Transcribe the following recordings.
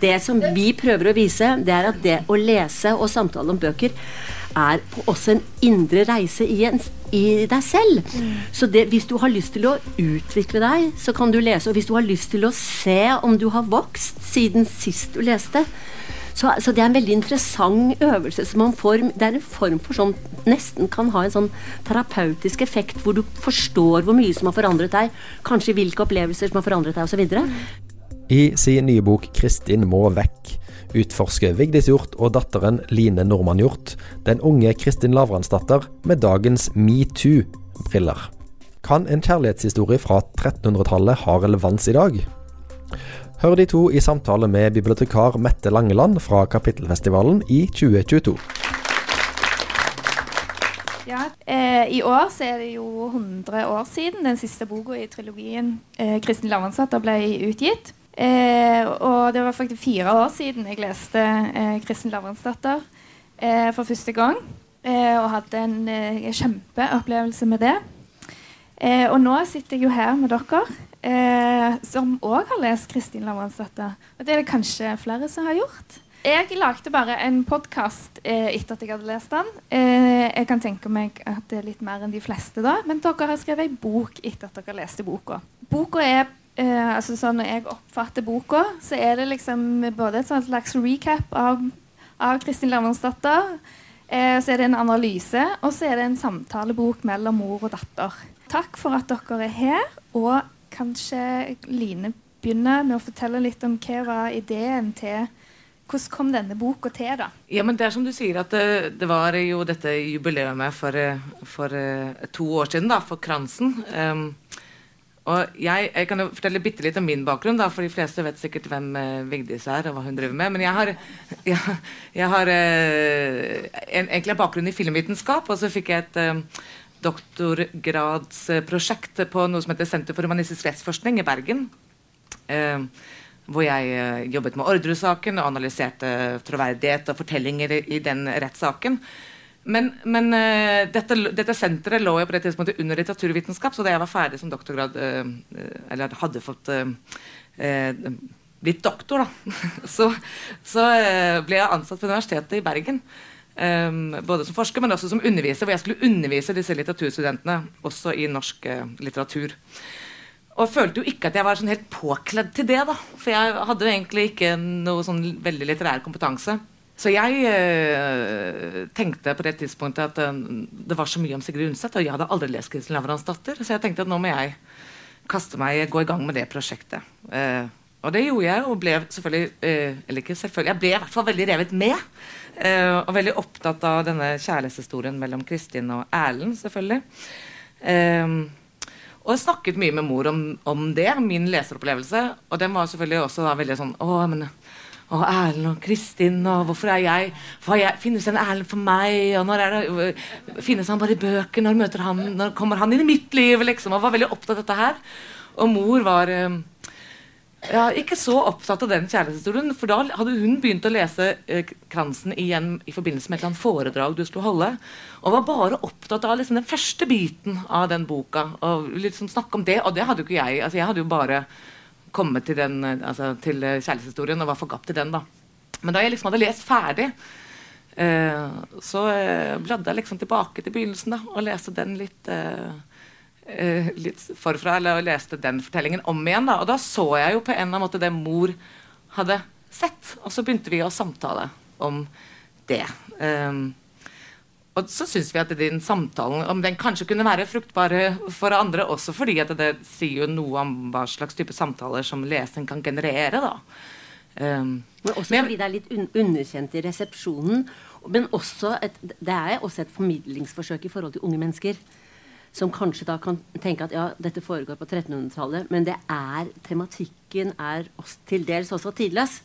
Det som vi prøver å vise, det er at det å lese og samtale om bøker er også en indre reise i, en, i deg selv. Mm. Så det, hvis du har lyst til å utvikle deg, så kan du lese. Og hvis du har lyst til å se om du har vokst siden sist du leste, så, så, det er en veldig interessant øvelse. får, Det er en form for sånn Nesten kan ha en sånn terapeutisk effekt, hvor du forstår hvor mye som har forandret deg. Kanskje hvilke opplevelser som har forandret deg, osv. I sin nye bok 'Kristin må vekk' utforsker Vigdis Hjort og datteren Line Normann Hjort den unge Kristin Lavransdatter med dagens metoo-briller. Kan en kjærlighetshistorie fra 1300-tallet ha relevans i dag? Hør de to i samtale med bibliotekar Mette Langeland fra Kapittelfestivalen i 2022. Ja, eh, I år så er det jo 100 år siden den siste boka i trilogien eh, 'Kristin Lavransdatter' ble utgitt. Eh, og det var faktisk fire år siden jeg leste eh, 'Kristin Lavransdatter' eh, for første gang. Eh, og hadde en eh, kjempeopplevelse med det. Eh, og nå sitter jeg jo her med dere, som òg har lest 'Kristin Lavransdatter'. Og det er det kanskje flere som har gjort. Jeg lagde bare en podkast etter at jeg hadde lest den. jeg kan tenke meg at det er litt mer enn de fleste da. Men dere har skrevet ei bok etter at dere leste boka. Boka er eh, altså sånn Når jeg oppfatter boka, så er det liksom både et slags recap av, av Kristin Lavransdatter. Eh, så er det en analyse, og så er det en samtalebok mellom mor og datter. Takk for at dere er her. Og kanskje Line begynner med å fortelle litt om hva var ideen til hvordan kom denne boka til? da? Ja, men Det er som du sier, at det, det var jo dette jubileet for, for, to år siden, da, for Kransen. Um, og jeg, jeg, kan jo fortelle bitte litt om min bakgrunn, da, for de fleste vet sikkert hvem uh, Vigdis er. og hva hun driver med, Men jeg har, jeg, jeg har uh, en, egentlig en bakgrunn i filmvitenskap, og så fikk jeg et uh, doktorgradsprosjekt på noe som heter Senter for humanistisk rettsforskning i Bergen. hvor jeg jobbet med Orderud-saken og analyserte troverdighet og fortellinger i, i den rettssaken. Men, men uh, dette, dette, senteret lå jo på det tidspunktet under litteraturvitenskap, så da jeg var ferdig som doktorgrad, uh, eller hadde fått uh, blitt doktor, da, så, så ble jeg ansatt på Universitetet i Bergen. Um, både som forsker, men også som underviser, hvor jeg skulle undervise disse litteraturstudentene også i norsk litteratur. Og følte jo ikke at jeg var sånn helt påkledd til det, da. For jeg hadde jo egentlig ikke noe sånn veldig litterær kompetanse. Så jeg øh, tenkte på det tidspunktet at øh, det var så mye om Sigrid Undset, og jeg hadde aldri lest 'Kristin Lavransdatter', så jeg tenkte at nå må jeg kaste meg, gå i gang med det prosjektet. Uh, og det gjorde jeg, og ble selvfølgelig uh, Eller ikke selvfølgelig, jeg ble i hvert fall veldig revet med. Uh, og veldig opptatt av denne kjærlighetshistorien mellom Kristin og Erlend, selvfølgelig. og jeg snakket mye med mor om, om det, min leseropplevelse. Og den var selvfølgelig også da veldig sånn Å, men og Erlend og Kristin, og hvorfor er jeg, for jeg Finnes en Erlend for meg? Og når er det, Finnes han bare i bøker? Når, møter han, når kommer han inn i mitt liv? liksom, Og var veldig opptatt av dette her. Og mor var eh, ja, ikke så opptatt av den kjærlighetshistorien. For da hadde hun begynt å lese eh, Kransen igjen i forbindelse med et eller annet foredrag du skulle holde. Og var bare opptatt av liksom, den første biten av den boka. Og liksom snakke om det, og det hadde jo ikke jeg. altså Jeg hadde jo bare komme til, den, altså, til kjærlighetshistorien og var forgapt i den. da. Men da jeg liksom hadde lest ferdig, eh, så eh, bladde jeg liksom tilbake til begynnelsen da, og leste den litt, eh, eh, litt forfra. Eller leste den fortellingen om igjen. da, Og da så jeg jo på en eller annen måte det mor hadde sett. Og så begynte vi å samtale om det. Um, og så syns vi at den samtalen om den kanskje kunne være fruktbar for andre også, fordi at det sier jo noe om hva slags type samtaler som leseren kan generere. da. Um, men også men, fordi det er litt un underkjent i resepsjonen. Men også et, det er også et formidlingsforsøk i forhold til unge mennesker. Som kanskje da kan tenke at ja, dette foregår på 1300-tallet, men det er tematikken er til dels også tidløs.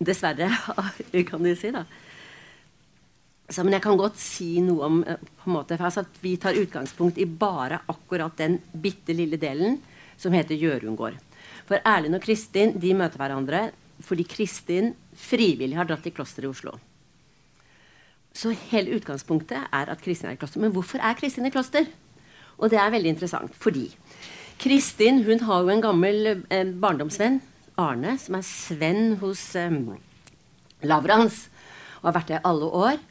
Dessverre, kan du si. da. Så, men jeg kan godt si noe om eh, på en måte, altså at Vi tar utgangspunkt i bare akkurat den bitte lille delen som heter Gjørungård. For Erlend og Kristin de møter hverandre fordi Kristin frivillig har dratt til klosteret i Oslo. Så hele utgangspunktet er at Kristin er i kloster. Men hvorfor er Kristin i kloster? Og det er veldig interessant fordi Kristin hun har jo en gammel eh, barndomsvenn Arne, som er svenn hos eh, Lavrans, og har vært det i alle år.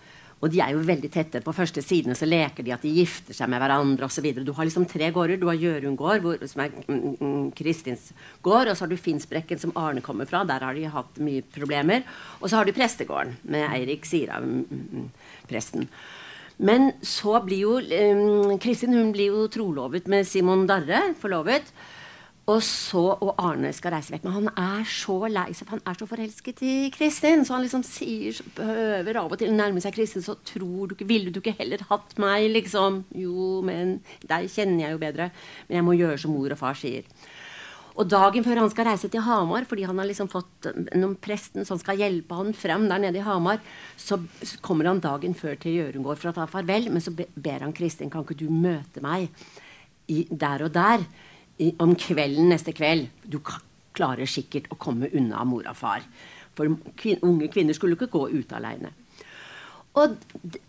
Og de er jo veldig tette. På første sidene så leker de at de gifter seg med hverandre osv. Du har liksom tre gårder. Du har Jørund gård, hvor, som er mm, mm, Kristins gård. Og så har du Finnsbrekken, som Arne kommer fra. Der har de hatt mye problemer. Og så har du prestegården med Eirik Sira, mm, mm, presten. Men så blir jo Kristin hun blir jo trolovet med Simon Darre, forlovet. Og så, og Arne skal reise vekk. Men han er så lei seg, for han er så forelsket i Kristin. Så han liksom sier, prøver av og til å nærme seg Kristin, så tror du ikke Ville du ikke heller hatt meg, liksom? Jo, men deg kjenner jeg jo bedre. Men jeg må gjøre som mor og far sier. Og dagen før han skal reise til Hamar, fordi han har liksom fått noen presten som skal hjelpe han frem der nede i Hamar, så kommer han dagen før til Gjørungård for å ta farvel. Men så ber han Kristin kan ikke du møte meg i, der og der i, om kvelden neste kveld. Du klarer sikkert å komme unna mor og far. For kvin unge kvinner skulle ikke gå ut aleine. Og,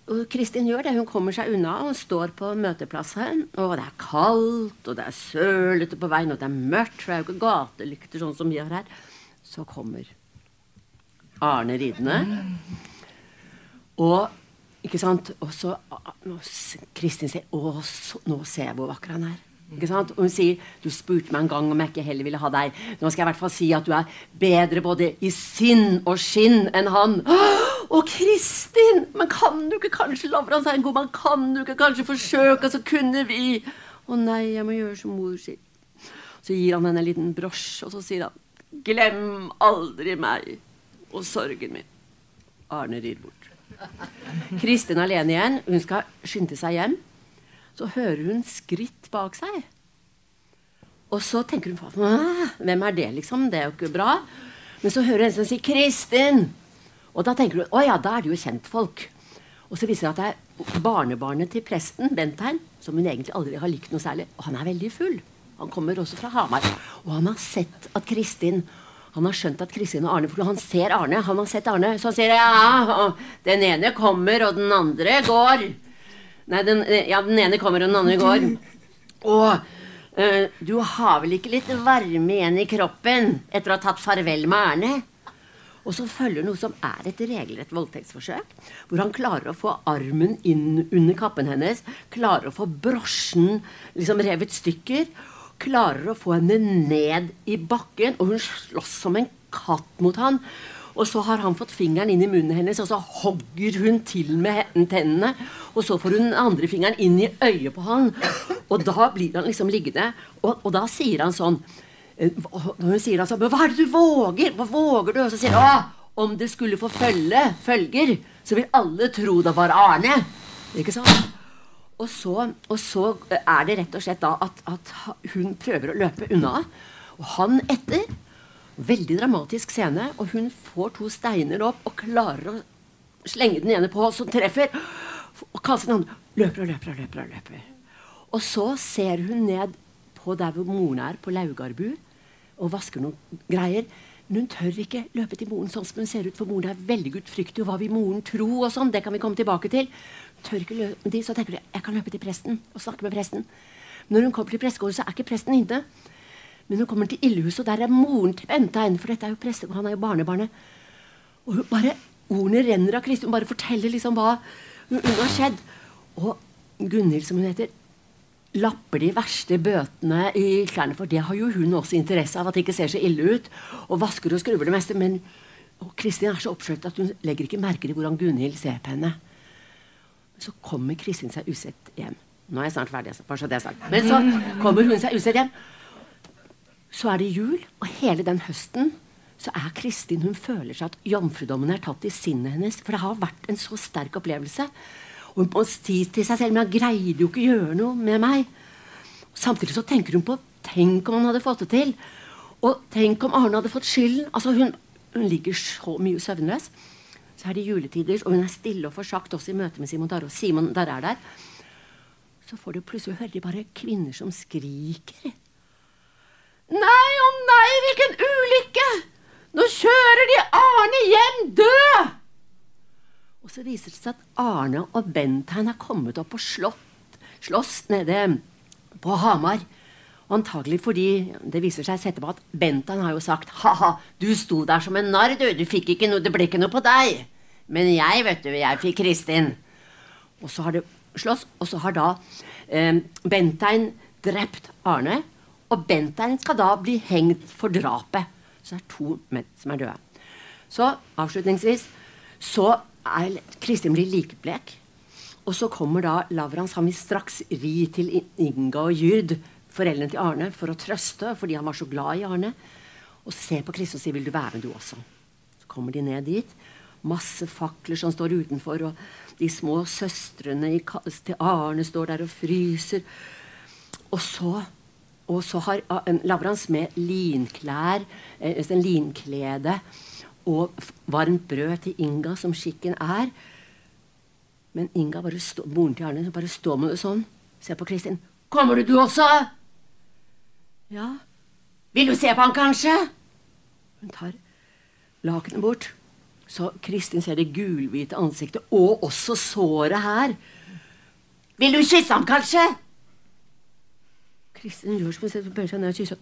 og, Kristin gjør det. Hun kommer seg unna og står på møteplassen. Og det er kaldt, og det er sølete på veien, og det er mørkt. For det er jo ikke gatelykter sånn som vi har her. Så kommer Arne ridende. Og ikke sant? Og så Kristin sier Å, nå ser jeg hvor vakker han er. Og hun sier du spurte meg en gang om jeg ikke heller ville ha deg. Nå skal jeg i hvert fall si at du er bedre både i sinn og skinn enn han. Å, Kristin! Men kan du ikke kanskje Lavran mann, kan du ikke kanskje forsøke, så kunne vi Å nei, jeg må gjøre som mor sier. Så gir han henne en liten brosj, og så sier han Glem aldri meg og sorgen min. Arne rir bort. Kristin alene igjen. Hun skal skynde seg hjem så hører hun skritt bak seg. Og så tenker hun hvem er det, liksom? Det er jo ikke bra. Men så hører hun en som sier 'Kristin'. Og da tenker hun å ja, da er det jo kjentfolk. Og så viser det at det er barnebarnet til presten, Bentheim, som hun egentlig aldri har likt noe særlig. Og han er veldig full. Han kommer også fra Hamar. Og han har sett at Kristin han har skjønt at Kristin og Arne For han ser Arne. Han har sett Arne. Så han sier ja, den ene kommer, og den andre går. Nei, den, ja, den ene kommer, og den andre går. Og uh, du har vel ikke litt varme igjen i kroppen etter å ha tatt farvel med Erne? Og så følger noe som er et regelrett voldtektsforsøk. Hvor han klarer å få armen inn under kappen hennes. Klarer å få brosjen liksom revet stykker. Klarer å få henne ned i bakken. Og hun slåss som en katt mot han. Og så har han fått fingeren inn i munnen hennes, og så hogger hun til med tennene. Og så får hun den andre fingeren inn i øyet på han. Og da blir han liksom liggende. Og, og da sier han sånn eh, Når hun sier altså, 'Hva er det du våger?' Hva våger du? Og så sier han om det skulle få følge, følger, så vil alle tro det var Arne. Ikke sant? Og så, og så er det rett og slett da at, at hun prøver å løpe unna. Og han etter. Veldig dramatisk scene, og hun får to steiner opp og klarer å slenge den ene på, som treffer. Og kaster den andre. Løper og løper og løper. Og løper. Og så ser hun ned på der hvor moren er, på Laugarbu, og vasker noen greier. Men hun tør ikke løpe til moren sånn som hun ser ut, for moren er veldig gudfryktig. Og hva vil moren tro? og sånn, Det kan vi komme tilbake til. Tør ikke løpe dit, Så tenker hun jeg kan løpe til presten og snakke med presten. Men når hun kommer til prestegården, så er ikke presten inne. Men hun kommer til Ildhuset, og der er moren til Bentein. For dette er jo preste, han er jo barnebarnet. Og bare, Ordene renner av Kristin. Hun bare forteller liksom hva hun, har skjedd. Og Gunhild, som hun heter, lapper de verste bøtene i klærne. For det har jo hun også interesse av, at det ikke ser så ille ut. Og vasker og skrubber det meste. Men og Kristin er så oppskjørt at hun legger ikke merke til hvordan Gunhild ser på henne. Så kommer Kristin seg usett hjem. Nå er jeg snart ferdig. bare så det er sagt. Men så kommer hun seg usett hjem. Så er det jul, og hele den høsten så er Kristin Hun føler seg at jomfrudommen er tatt i sinnet hennes. For det har vært en så sterk opplevelse. Og hun må si til seg selv Men han greide jo ikke å gjøre noe med meg. Samtidig så tenker hun på Tenk om han hadde fått det til. Og tenk om Arne hadde fått skylden. Altså hun, hun ligger så mye søvnløs. Så er det juletider, og hun er stille og forsagt også i møte med Simon Darre. Og Simon Darre er der. Så får du plutselig høre de bare kvinner som skriker. Nei og nei, hvilken ulykke! Nå kjører de Arne hjem død! Og så viser det seg at Arne og Bentheim er kommet opp og slåss nede på Hamar. Antagelig fordi det viser seg etterpå at Bentheim har jo sagt ha-ha, du sto der som en narr, du. Du fikk ikke noe, det ble ikke noe på deg. Men jeg, vet du, jeg fikk Kristin. Og så har det slåss, og så har da eh, Bentheim drept Arne. Og Bentein skal da bli hengt for drapet. Så det er to menn som er døde. Så avslutningsvis så er Kristin blir likblek. Og så kommer da Lavrans. Han vil straks ri til Inga og Jyrd, foreldrene til Arne, for å trøste, fordi han var så glad i Arne. Og se på Kristin og si 'Vil du være med, du også?' Så kommer de ned dit. Masse fakler som står utenfor, og de små søstrene til Arne står der og fryser. Og så, og så har Lavrans med linklær, eh, en linklede og varmt brød til Inga, som skikken er. Men Inga, bare stå, moren til Arne, bare står med det sånn. Se på Kristin. 'Kommer du, du også?' 'Ja.' 'Vil du se på han, kanskje?' Hun tar lakenet bort. Så Kristin ser det gulhvite ansiktet og også såret her. 'Vil du kysse ham, kanskje?' Kristin hun ser, bøyer seg ned og kysser.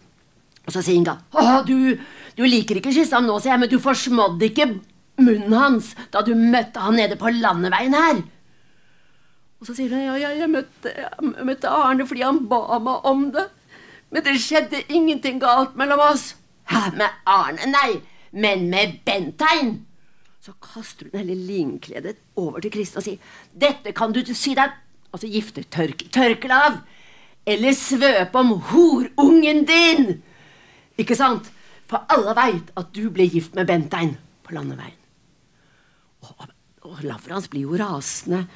Og så sier Inga Å, du, du liker ikke kysse ham nå, sier jeg, men du forsmådde ikke munnen hans da du møtte han nede på landeveien her. Og så sier hun ja, ja jeg, møtte, jeg møtte Arne fordi han ba meg om det. Men det skjedde ingenting galt mellom oss. Hæ, med Arne? Nei, men med Bentein. Så kaster hun hele linkledet over til Kristin og sier dette kan du si deg altså giftetørkle av. Eller svøpe om horungen din. Ikke sant? For alle veit at du ble gift med Bentein på landeveien. Og, og Lavrans blir jo rasende.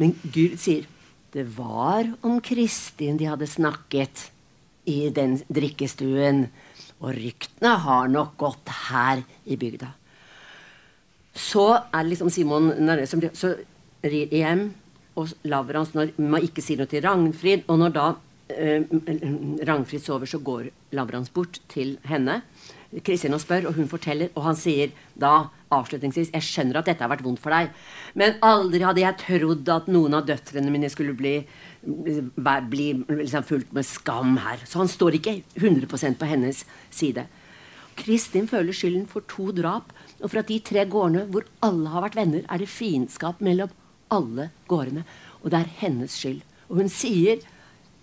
Men Gud sier det var om Kristin de hadde snakket i den drikkestuen. Og ryktene har nok gått her i bygda. Så er det liksom Simon som rir hjem, og Lavrans når man ikke sier noe til Ragnfrid. Og når da Ragnfrid sover, så går Lavrans bort til henne. Kristin og spør, og hun forteller, og han sier da avslutningsvis Jeg skjønner at dette har vært vondt for deg, men aldri hadde jeg trodd at noen av døtrene mine skulle bli, bli liksom fulgt med skam her. Så han står ikke 100% på hennes side. Kristin føler skylden for to drap, og for at de tre gårdene hvor alle har vært venner, er det fiendskap mellom alle gårdene. Og det er hennes skyld. Og hun sier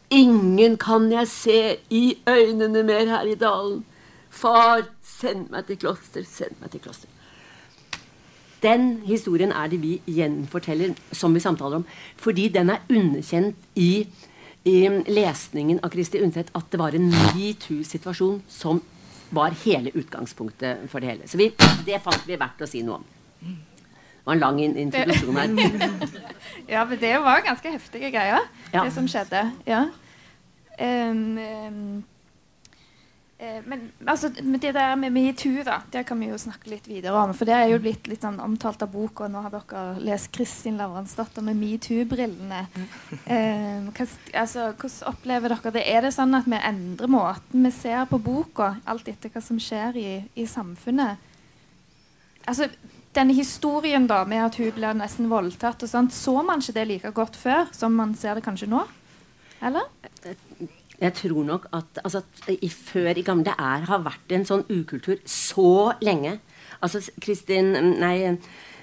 Ingen kan jeg se i øynene mer her i dalen. Far, send meg til kloster, send meg til kloster. Den historien er det vi gjenforteller, som vi samtaler om, fordi den er underkjent i, i lesningen av Kristi Undset at det var en metoo-situasjon som var hele utgangspunktet for det hele. Så vi, det fant vi verdt å si noe om. Var en lang introduksjon her. ja, men det var ganske heftige greier, ja. det som skjedde. Ja. Um, um, men altså, det der med metoo, da, det kan vi jo snakke litt videre om. For det er jo blitt litt sånn omtalt av boka. Nå har dere lest Kristin Lavransdatter med metoo-brillene. Um, altså, hvordan opplever dere det? Er det sånn at vi endrer måten vi ser på boka, alt etter hva som skjer i, i samfunnet? Altså, denne historien da, med at hun blir nesten voldtatt, og sånt, så man ikke det like godt før som man ser det kanskje nå? Eller? Jeg tror nok at, altså, i, før i gamle det er, har vært en sånn ukultur så lenge. Altså, Kristin, nei,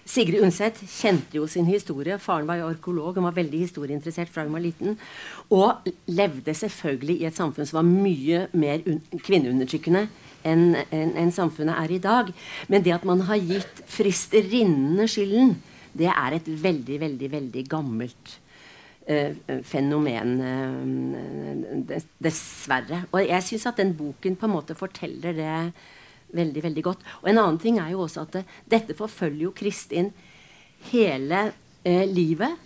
Sigrid Undset kjente jo sin historie. Faren var jo arkeolog, hun var veldig historieinteressert fra hun var liten. Og levde selvfølgelig i et samfunn som var mye mer kvinneundertrykkende enn en, en samfunnet er i dag. Men det at man har gitt fristerinnene skylden, det er et veldig, veldig, veldig gammelt Eh, fenomen, eh, dessverre. Og jeg syns at den boken på en måte forteller det veldig veldig godt. Og en annen ting er jo også at det, dette forfølger jo Kristin hele eh, livet.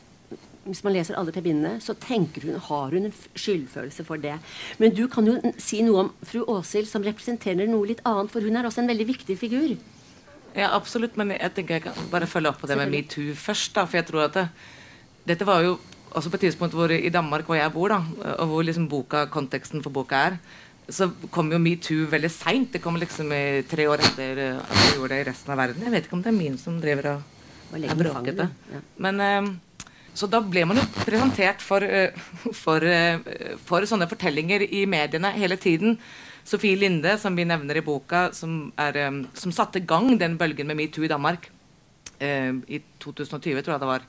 Hvis man leser alle tre bindene, så tenker hun, har hun en skyldfølelse for det. Men du kan jo si noe om fru Åshild, som representerer noe litt annet, for hun er også en veldig viktig figur. Ja, absolutt, men jeg tenker jeg kan bare følge opp på det med metoo først. da, for jeg tror at det, dette var jo også på et tidspunkt hvor i Danmark, hvor jeg bor, da, og hvor liksom boka, konteksten for boka er, så kom jo metoo veldig seint. Det kom liksom tre år etter at vi gjorde det i resten av verden. Jeg vet ikke om det er min som driver og er bråkete. Ja. Men, eh, så da ble man jo presentert for, for, for, sånne fortellinger i mediene hele tiden. Sofie Linde, som vi nevner i boka, som, er, som satte i gang den bølgen med metoo i Danmark i 2020, tror jeg det var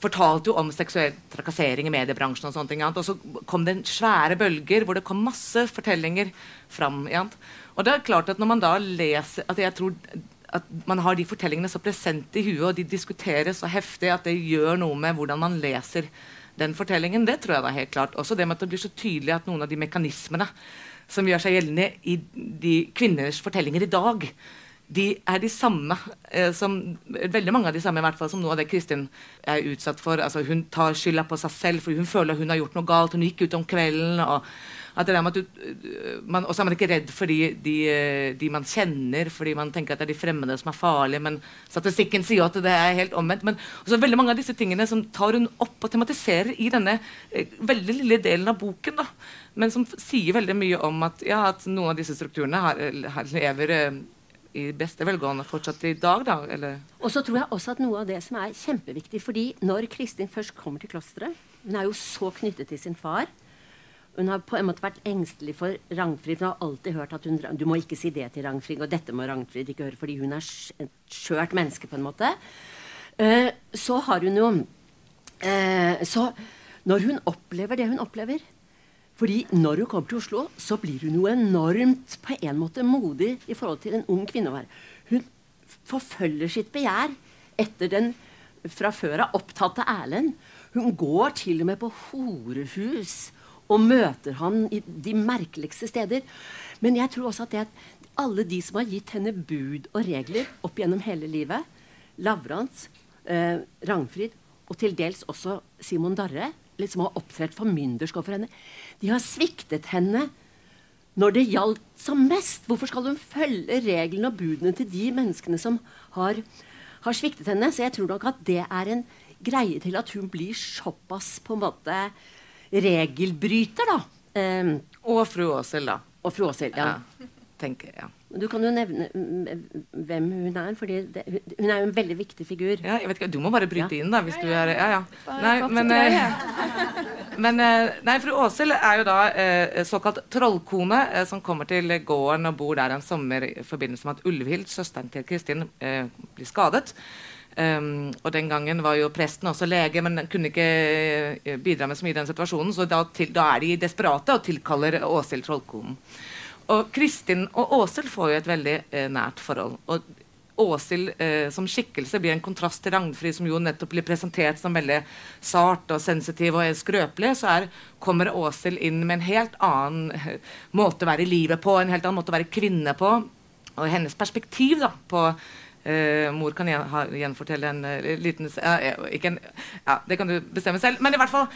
fortalte jo om seksuell trakassering i mediebransjen. Og sånne ting, og så kom det en svære bølger hvor det kom masse fortellinger fram. Og det er klart at når man da leser at jeg tror at man har de fortellingene så presente i huet, og de diskuteres så heftig at det gjør noe med hvordan man leser den fortellingen. Det tror jeg da helt klart. Også det med at det blir så tydelig at noen av de mekanismene som gjør seg gjeldende i de kvinners fortellinger i dag, de er de samme eh, som Veldig mange av de samme i hvert fall som noe av det Kristin er utsatt for. Altså, hun tar skylda på seg selv fordi hun føler hun har gjort noe galt. Hun gikk ut om kvelden. og at det der med at du, man, også er man ikke redd for de, de, de, man kjenner, fordi man tenker at det er de fremmede som er farlige. Men statistikken sier at det er helt omvendt. Men også veldig mange av disse tingene som tar hun opp og tematiserer i denne eh, veldig lille delen av boken. da, Men som sier veldig mye om at, ja, at noen av disse strukturene her, her lever eh, i beste velgående fortsatt i dag, da? Eller? Og så tror jeg også at noe av det som er kjempeviktig fordi når Kristin først kommer til klosteret Hun er jo så knyttet til sin far. Hun har på en måte vært engstelig for Ragnfrid. Hun har alltid hørt at hun, du må ikke si det til Ragnfrid, og dette må Ragnfrid ikke høre, fordi hun er et skjørt menneske, på en måte. Uh, så har hun jo uh, Så når hun opplever det hun opplever, fordi når hun kommer til Oslo, så blir hun jo enormt på en måte modig i forhold til en ung kvinne. å være. Hun forfølger sitt begjær etter den fra før av opptatte Erlend. Hun går til og med på horehus og møter han i de merkeligste steder. Men jeg tror også at det alle de som har gitt henne bud og regler opp gjennom hele livet, Lavrans, eh, Ragnfrid og til dels også Simon Darre, liksom har opptrådt formyndersk overfor henne. De har sviktet henne når det gjaldt som mest. Hvorfor skal hun følge reglene og budene til de menneskene som har, har, sviktet henne? Så jeg tror nok at det er en greie til at hun blir såpass på en måte regelbryter, da. Um, og fru Åshild, da. Og fru Åshild, ja. ja. Tenker, ja. Du kan jo nevne hvem hun er, for hun er jo en veldig viktig figur. Ja, jeg vet ikke, Du må bare bryte ja. inn, da, hvis du er Ja, ja. Nei, men, eh, men eh, Nei, fru Åshild er jo da eh, såkalt trollkone eh, som kommer til gården og bor der en sommer i forbindelse med at Ulvhild, søsteren til Kristin, eh, blir skadet. Um, og den gangen var jo presten også lege, men kunne ikke bidra med så mye i den situasjonen. Så da, til, da er de desperate og tilkaller Åshild trollkonen. Og Kristin og Åshild får jo et veldig eh, nært forhold. Og Åshild eh, som skikkelse blir en kontrast til Ragnfrid, som jo nettopp blir presentert som veldig sart og sensitiv og skrøpelig. Så er, kommer Åshild inn med en helt annen eh, måte å være i livet på, en helt annen måte å være kvinne på. Og hennes perspektiv da, på Uh, mor kan gjen, ha, gjenfortelle en uh, liten uh, en, ja, Det kan du bestemme selv. Men i hvert fall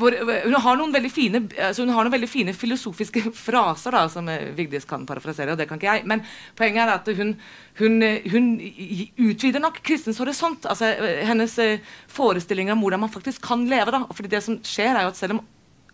hvor, hun, har noen veldig fine altså hun har noen veldig fine filosofiske fraser da, som Vigdis kan parafrasere. og det kan ikke jeg, Men poenget er at hun, hun, hun utvider nok kristens horisont. altså Hennes forestillinger om hvordan man faktisk kan leve. da, fordi det som skjer er jo at selv om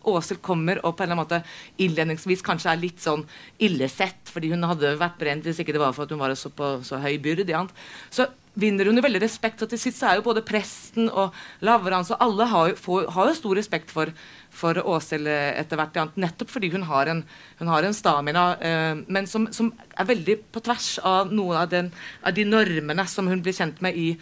Åshild kommer og på en eller annen måte innledningsvis kanskje er litt sånn illesett fordi hun hadde vært brent hvis ikke det var for at hun var så på så høy byrde. Så vinner hun jo veldig respekt. Og til sist er jo både presten og Lavrans og alle har jo, får, har jo stor respekt for, for Åshild etter hvert. Nettopp fordi hun har en, hun har en stamina, eh, men som, som, er veldig på tvers av noen av, den, av de normene som hun blir kjent med i,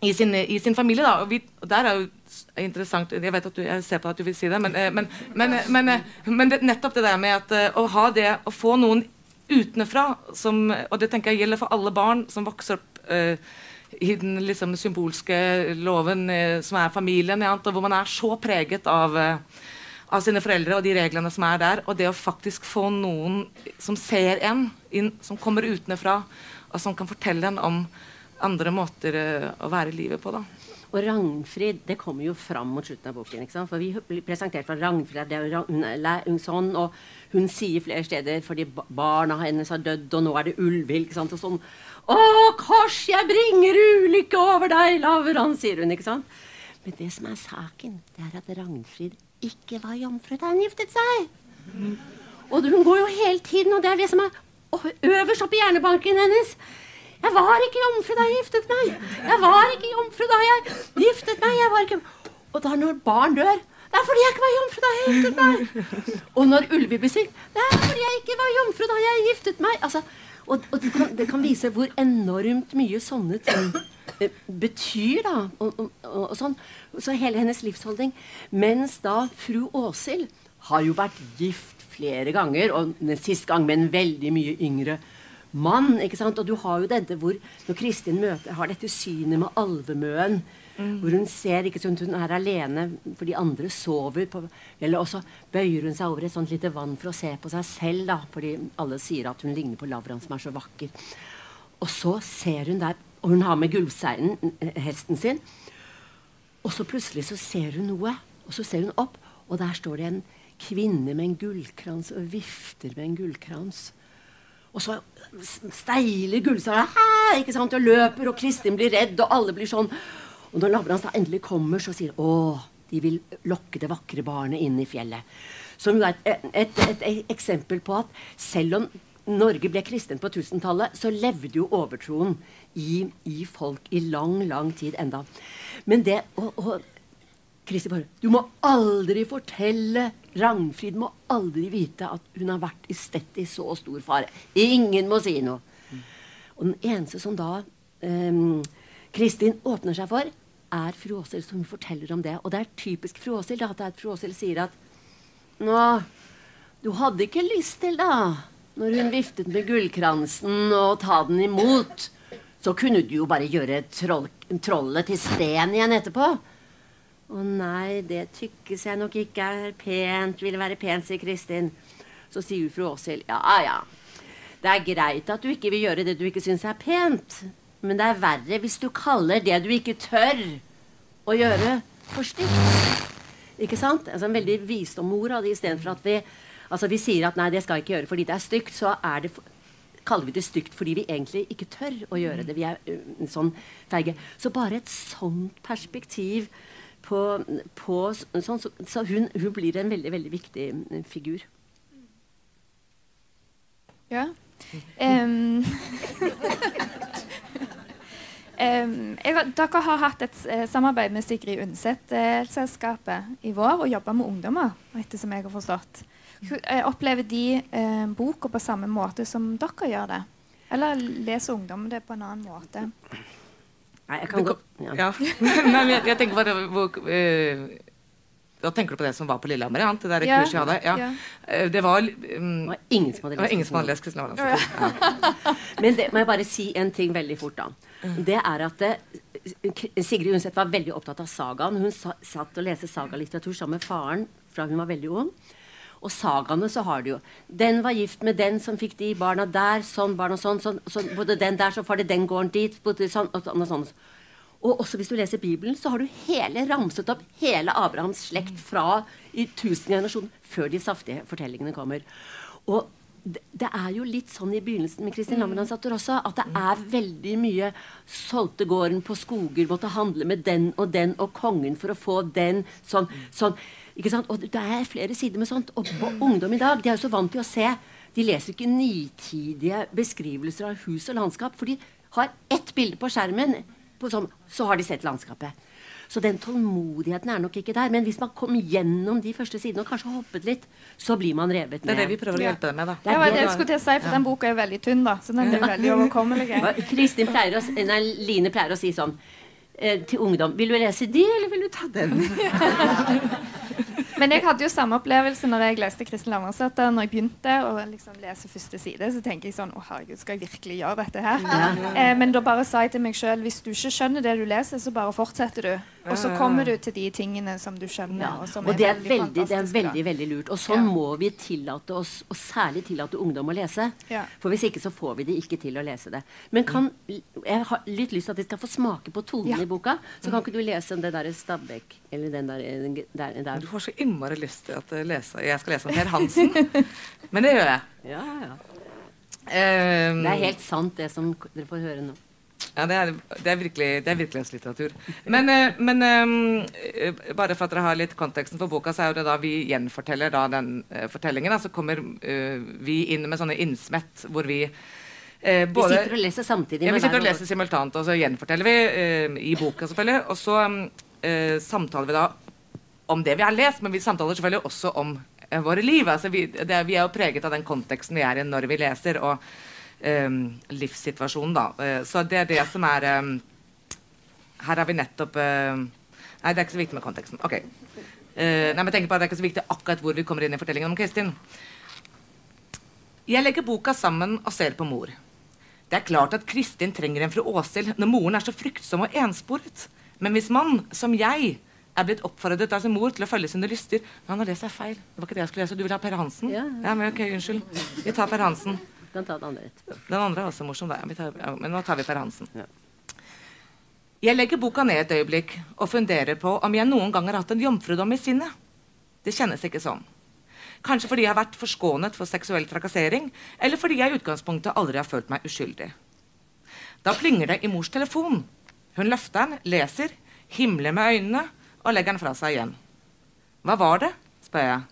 i, sin, i sin, familie. Da. Og, vi, og der er jo interessant Jeg vet at du, jeg ser på at du vil si det, men, eh, men, men, eh, eh, men det, nettopp det der med at å ha det Å få noen utenfra som Og det tenker jeg gjelder for alle barn som vokser opp uh, i den liksom, symbolske loven uh, som er familien, ja, og hvor man er så preget av uh, av sine foreldre og de reglene som er der. Og det å faktisk få noen som ser en, inn, som kommer utenfra, og som kan fortelle en om andre måter å være i livet på. da. Og Ragnfrid det kommer jo fram mot slutten av boken. ikke sant? For Vi blir presentert for Ragnfrid, hun er ung sånn, og hun sier flere steder fordi barna hennes har dødd, og nå er det Ulvil, ikke sant? Og sånn Å, kors, jeg bringer ulykke over deg, Lavran, sier hun. ikke sant? Men det som er saken, det er at Ragnfrid ikke var jomfru da hun giftet seg. Og hun går jo hele tiden, og det er det som er øverst oppe i hjernebanken hennes. Jeg var ikke jomfru da jeg giftet meg! Jeg var ikke jomfru da jeg giftet meg! Jeg var ikke... Og da når barn dør Det er fordi jeg ikke var jomfru da jeg giftet meg! Og når ulver blir syk Det er fordi jeg ikke var jomfru da jeg giftet meg! Altså, og, og det, kan, det, kan, vise hvor enormt mye sånne ting betyr, da. Og, og, sånn. Så hele hennes livsholdning. Mens da fru Åshild har jo vært gift flere ganger, og den siste gang med en veldig mye yngre mann. ikke sant? Og du har jo dette hvor når Kristin møter, har dette synet med alvemøen. Mm. Hvor hun ser ikke sant, hun er alene for de andre sover. På, eller også bøyer hun seg over et sånt lite vann for å se på seg selv. da, Fordi alle sier at hun ligner på Lavran, som er så vakker. Og så ser hun der, og hun har med gullseinen, eh, hesten sin. Og så plutselig så ser hun noe. Og så ser hun opp, og der står det en kvinne med en gullkrans og vifter med en gullkrans. Og så steiler Gullsara ikke sant, og løper, og Kristin blir redd, og alle blir sånn. Og når Lavrans da endelig kommer, så sier å, de vil lokke det vakre barnet inn i fjellet. Som jo er et, et, et, eksempel på at selv om Norge ble kristen på 1000-tallet, så levde jo overtroen i, i, folk i lang, lang tid enda. Men det og, og Kristi bare Du må aldri fortelle Ragnfrid må aldri vite at hun har vært i stedet i så stor fare. Ingen må si noe. Og den eneste som da um, Kristin åpner seg for, er fru Åshild som forteller om det. Og det er typisk fru Åshild at fru Åshild sier at Nå, du hadde ikke lyst til, da, når hun viftet med gullkransen, og ta den imot. Så kunne du jo bare gjøre troll, trollet til sten igjen etterpå. Å nei, det tykkes jeg nok ikke er pent, vil være pent, sier Kristin. Så sier fru Åshild, ja ja, det er greit at du ikke vil gjøre det du ikke syns er pent, men det er verre hvis du kaller det du ikke tør å gjøre, for stygt. Ikke sant? Altså En veldig visdomord av det istedenfor at vi altså vi sier at nei, det skal jeg ikke gjøre fordi det er stygt, så er det kaller vi det stygt fordi vi egentlig ikke tør å gjøre det. Vi er uh, sånn feige. Så bare et sånt perspektiv på, på sånn, så, så hun, hun, blir en veldig, veldig viktig mm, figur. Ja. Um, um, jeg, dere har hatt et uh, samarbeid med Sigrid Undset-selskapet uh, i vår og jobba med ungdommer, ettersom jeg har forstått. Uh, opplever de boka på samme måte som dere gjør det? Eller leser ungdom det på en annen måte? Nei, jeg kan godt ja. ja. Nei, jeg, jeg, tenker bare hvor, uh, Da tenker du på det som var på Lillehammer? Ja, det der ja. kurset jeg hadde? Ja. ja. Uh, det var um, Det var ingen som hadde lest, Kristin Lavransdatter. Men det må jeg bare si en ting veldig fort, da. Mm. Det er at det, Sigrid Undset var veldig opptatt av sagaen. Hun sa, satt og leste sagalitteratur sammen med faren fra hun var veldig ung. Og sagaene så har du jo Den var gift med den som fikk de barna der. Sånn barn og sånn. sånn, sånn bodde den der, så får det den gården dit. Bodde sånn og sånn. Og sånn. Og også hvis du leser Bibelen, så har du hele ramset opp hele Abrahams slekt fra i tusen generasjoner før de saftige fortellingene kommer. Og det, er jo litt sånn i begynnelsen med Kristin Lammerlandsdatter også, at det er veldig mye Solgte gården på skoger, måtte handle med den og den og kongen for å få den. Sånn. sånn? Og det er flere sider med sånt. Og ungdom i dag de er jo så vant til å se De leser ikke nitidige beskrivelser av hus og landskap, for de har ett bilde på skjermen, på sånn, så har de sett landskapet. Så den tålmodigheten er nok ikke der. Men hvis man kom gjennom de første sidene og kanskje hoppet litt, så blir man revet med. Det er det vi prøver å hjelpe deg med, da. Det, det, det jeg skulle til å si, for ja. Den boka er veldig tynn, da. Så den er veldig overkommelig. Kristin pleier å, nei, Line pleier å si sånn eh, til ungdom Vil du lese de, eller vil du ta den? Men jeg hadde jo samme opplevelse når jeg leste Kristin Lavransdatter. Når jeg begynte å liksom lese første side, så tenker jeg sånn Å, herregud, skal jeg virkelig gjøre dette her? Ja. Eh, men da bare sa jeg til meg sjøl hvis du ikke skjønner det du leser, så bare fortsetter du. Og så kommer du til de tingene som du skjønner. Ja. Og, som og det er, veldig, veldig det er veldig, veldig lurt. Og sånn ja. må vi tillate oss, og særlig tillate ungdom å lese. Ja. For hvis ikke så får vi de ikke til å lese det. Men kan, jeg har litt lyst til at de skal få smake på tonen i boka. Så kan ikke du lese om det derre Stabæk eller den der, der, der. Du har så innmari lyst til at lese. jeg skal lese om Per Hansen. Men det gjør jeg. Ja, ja. Um, det er helt sant, det som dere får høre nå. Ja, det er, det er, virkelig, det er virkelighetslitteratur. Men, uh, men um, bare for at dere har litt konteksten for boka, så er jo det da vi gjenforteller da den uh, fortellingen. Så kommer uh, vi inn med sånne innsmett hvor vi Eh, både, vi sitter og leser samtidig? Ja, vi sitter og leser simultant, og så gjenforteller vi eh, i boka, selvfølgelig. Og så eh, samtaler vi da om det vi har lest, men vi samtaler selvfølgelig også om eh, våre liv. Altså, vi, det, vi, er jo preget av den konteksten vi er i når vi leser, og eh, livssituasjonen, da. Eh, så det er det som er Her har vi nettopp Nei, det er ikke så viktig med konteksten. Ok. nei, men tenk på at Det er ikke så viktig akkurat hvor vi kommer inn i fortellingen om Kristin. Jeg legger boka sammen og ser på mor. Det er klart at Kristin trenger en fru Åshild når moren er så fryktsom og ensporet. Men hvis man, som jeg, er blitt oppfordret av sin mor til å følge sine lyster Nei, nå leser jeg feil. Det var ikke det jeg skulle lese. Du vil ha Per Hansen? Ja, ja. men ok, unnskyld. Vi tar Per Hansen. Du kan ta den andre Den andre er også morsom, da. Tar, ja, men nå tar vi Per Hansen. Ja. Jeg legger boka ned et øyeblikk og funderer på om jeg noen gang har hatt en jomfrudom i sinnet. Det kjennes ikke sånn. Kanskje fordi jeg har vært forskånet for seksuell trakassering, eller fordi jeg i utgangspunktet aldri har følt meg uskyldig. Da plinger det i mors telefon. Hun løfter den, leser, himler med øynene og legger den fra seg igjen. Hva var det? spør jeg.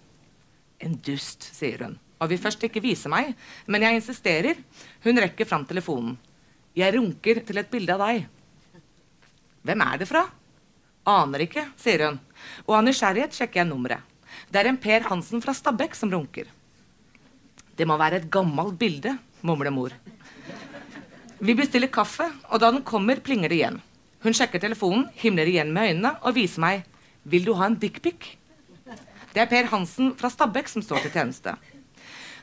En dust, sier hun og vil først ikke vise meg, men jeg insisterer. Hun rekker fram telefonen. Jeg runker til et bilde av deg. Hvem er det fra? Aner ikke, sier hun, og av nysgjerrighet sjekker jeg nummeret. Det er en Per Hansen fra Stabekk som runker. Det må være et gammelt bilde, mumler mor. Vi bestiller kaffe, og da den kommer, plinger det igjen. Hun sjekker telefonen, himler igjen med øynene og viser meg Vil du ha en dickpic? Det er Per Hansen fra Stabekk som står til tjeneste.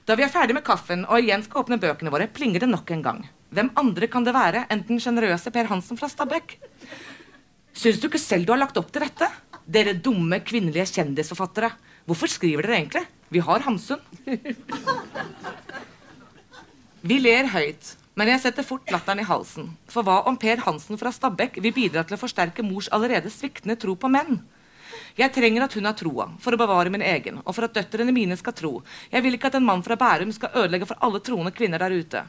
Da vi er ferdig med kaffen og igjen skal åpne bøkene våre, plinger det nok en gang. Hvem andre kan det være enn den sjenerøse Per Hansen fra Stabekk? Syns du ikke selv du har lagt opp til dette? Dere dumme kvinnelige kjendisforfattere. Hvorfor skriver dere egentlig? Vi har Hamsun. Vi ler høyt, men jeg setter fort latteren i halsen. For hva om Per Hansen fra Stabekk vil bidra til å forsterke mors allerede sviktende tro på menn? Jeg trenger at hun har troa, for å bevare min egen, og for at døtrene mine skal tro. Jeg vil ikke at en mann fra Bærum skal ødelegge for alle troende kvinner der ute.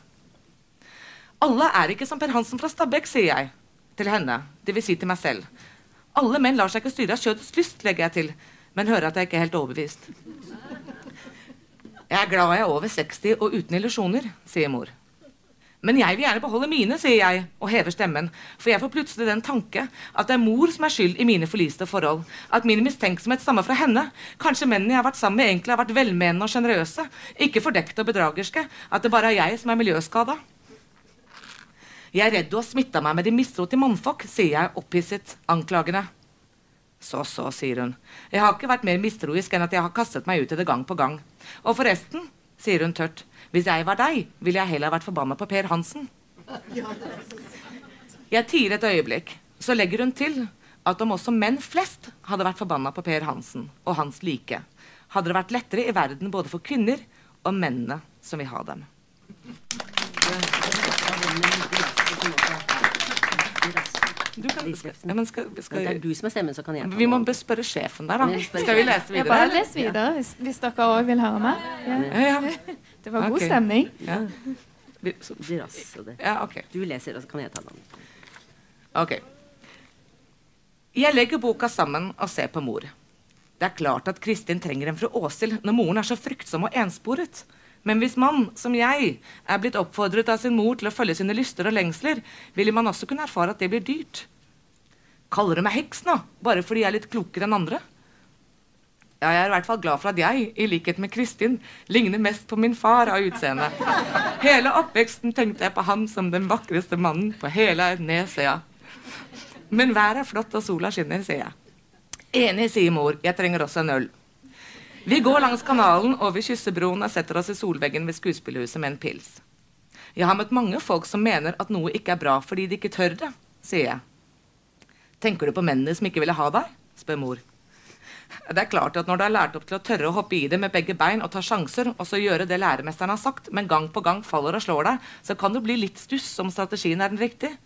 Alle er ikke som Per Hansen fra Stabekk, sier jeg til henne, dvs. Si til meg selv. Alle menn lar seg ikke styre av kjøttets lyst, legger jeg til, men hører at jeg ikke er helt overbevist. Jeg er glad jeg er over 60 og uten illusjoner, sier mor. Men jeg vil gjerne beholde mine, sier jeg og hever stemmen, for jeg får plutselig den tanke at det er mor som er skyld i mine forliste forhold, at min mistenksomhet stammer fra henne. Kanskje mennene jeg har vært sammen med, egentlig har vært velmenende og sjenerøse, ikke fordekte og bedragerske, at det bare er jeg som er miljøskada. Jeg er redd du har smitta meg med de mistro til mannfolk, sier jeg opphisset, anklagende. Så, så, sier hun. Jeg har ikke vært mer mistroisk enn at jeg har kastet meg ut i det gang på gang. Og forresten, sier hun tørt, hvis jeg var deg, ville jeg heller vært forbanna på Per Hansen. Jeg tier et øyeblikk. Så legger hun til at om også menn flest hadde vært forbanna på Per Hansen og hans like, hadde det vært lettere i verden både for kvinner og mennene som vil ha dem. Du kan, ja, men skal, skal, det er du som er stemmen, så kan jeg Vi må spørre sjefen der, da. Skal vi lese videre? Ja, bare les videre hvis, hvis dere òg vil høre mer. Ja. Ja, det var god okay. stemning. Ja. Ja, okay. Du leser, og så kan jeg ta den. Ok. Jeg legger boka sammen og ser på mor. Det er klart at Kristin trenger en fru Åshild når moren er så fryktsom og ensporet. Men hvis man, som jeg, er blitt oppfordret av sin mor til å følge sine lyster og lengsler, ville man også kunne erfare at det blir dyrt. Kaller du meg heks nå, bare fordi jeg er litt klokere enn andre? Ja, jeg er i hvert fall glad for at jeg, i likhet med Kristin, ligner mest på min far av utseende. Hele oppveksten tenkte jeg på ham som den vakreste mannen på hele Nesøya. Men været er flott, og sola skinner, sier jeg. Enig, sier mor. Jeg trenger også en øl. Vi går langs kanalen over Kyssebroen og setter oss i solveggen ved skuespillerhuset med en pils. Jeg har møtt mange folk som mener at noe ikke er bra fordi de ikke tør det, sier jeg. Tenker du på mennene som ikke ville ha deg? spør mor. Det er klart at når du er lært opp til å tørre å hoppe i det med begge bein og ta sjanser, og så gjøre det læremesteren har sagt, men gang på gang faller og slår deg, så kan du bli litt stuss om strategien er den riktige.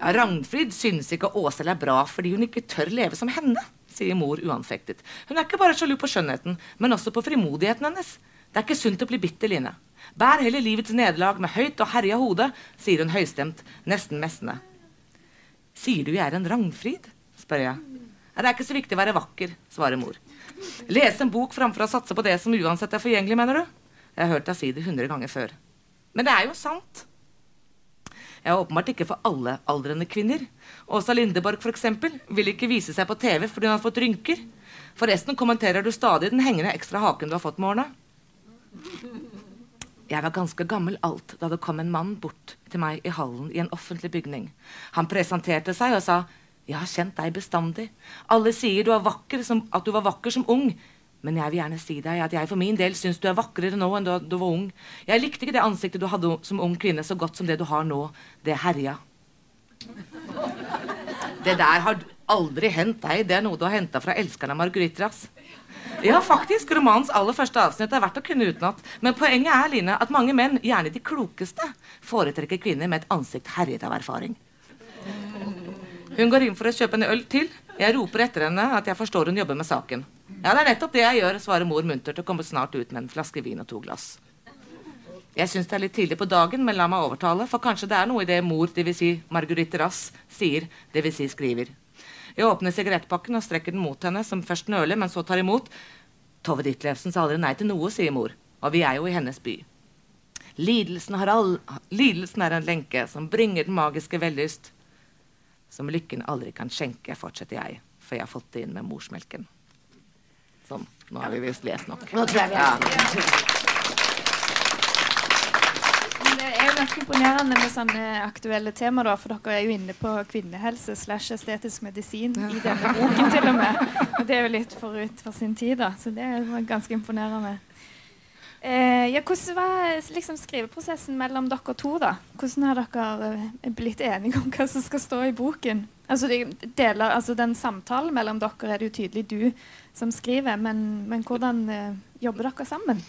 Ja, Ragnfrid synes ikke Åshild er bra fordi hun ikke tør leve som henne sier mor uanfektet. Hun er ikke bare sjalu på skjønnheten, men også på frimodigheten hennes. Det er ikke sunt å bli bitter, Line. Bær heller livets nederlag med høyt og herja hode, sier hun høystemt, nesten messende. Sier du jeg er en Ragnfrid? spør jeg. Det er ikke så viktig å være vakker, svarer mor. Lese en bok framfor å satse på det som uansett er forgjengelig, mener du? Jeg har hørt deg si det hundre ganger før. Men det er jo sant. Jeg er åpenbart ikke for alle aldrende kvinner. Åsa Lindeborg for eksempel, vil ikke vise seg på TV fordi hun har fått rynker. Forresten kommenterer du stadig den hengende ekstra haken du har fått med årene. Jeg var ganske gammel alt da det kom en mann bort til meg i hallen i en offentlig bygning. Han presenterte seg og sa 'Jeg har kjent deg bestandig. Alle sier du som, at du var vakker som ung.' Men jeg vil gjerne si deg at jeg for min del syns du er vakrere nå enn da du var ung. Jeg likte ikke det ansiktet du hadde som ung kvinne så godt som det du har nå. Det herja. Det der har aldri hendt deg. Det er noe du har henta fra elskeren av Marguerite Ja, faktisk. Romanens aller første avsnitt er verdt å kunne utenat. Men poenget er Line, at mange menn, gjerne de klokeste, foretrekker kvinner med et ansikt herjet av erfaring. Hun går inn for å kjøpe en øl til. Jeg roper etter henne at jeg forstår hun jobber med saken. Ja, det er nettopp det jeg gjør, svarer mor muntert og kommer snart ut med en flaske vin og to glass. Jeg syns det er litt tidlig på dagen, men la meg overtale, for kanskje det er noe i det mor, dvs. Si Marguerite Rass, sier, dvs. Si skriver. Jeg åpner sigarettpakken og strekker den mot henne, som først nøler, men så tar imot. Tove Ditlevsen sa aldri nei til noe, sier mor, og vi er jo i hennes by. Lidelsen, all, lidelsen er en lenke som bringer den magiske vellyst, som lykken aldri kan skjenke, fortsetter jeg, for jeg har fått det inn med morsmelken. Sånn. Nå har vi visst lest nok. Nå tror jeg vi har ja. Det er jo ganske imponerende med sånne aktuelle temaer, da, for dere er jo inne på kvinnehelse slash estetisk medisin i denne boken, til og med. Og det er jo litt forut for sin tid, da. Så det er ganske imponerende. Eh, ja, hvordan var liksom, skriveprosessen mellom dere to? da? Hvordan har dere eh, blitt enige om hva som skal stå i boken? Altså, de deler, altså Den samtalen mellom dere er det jo tydelig du som skriver, men, men hvordan eh, jobber dere sammen?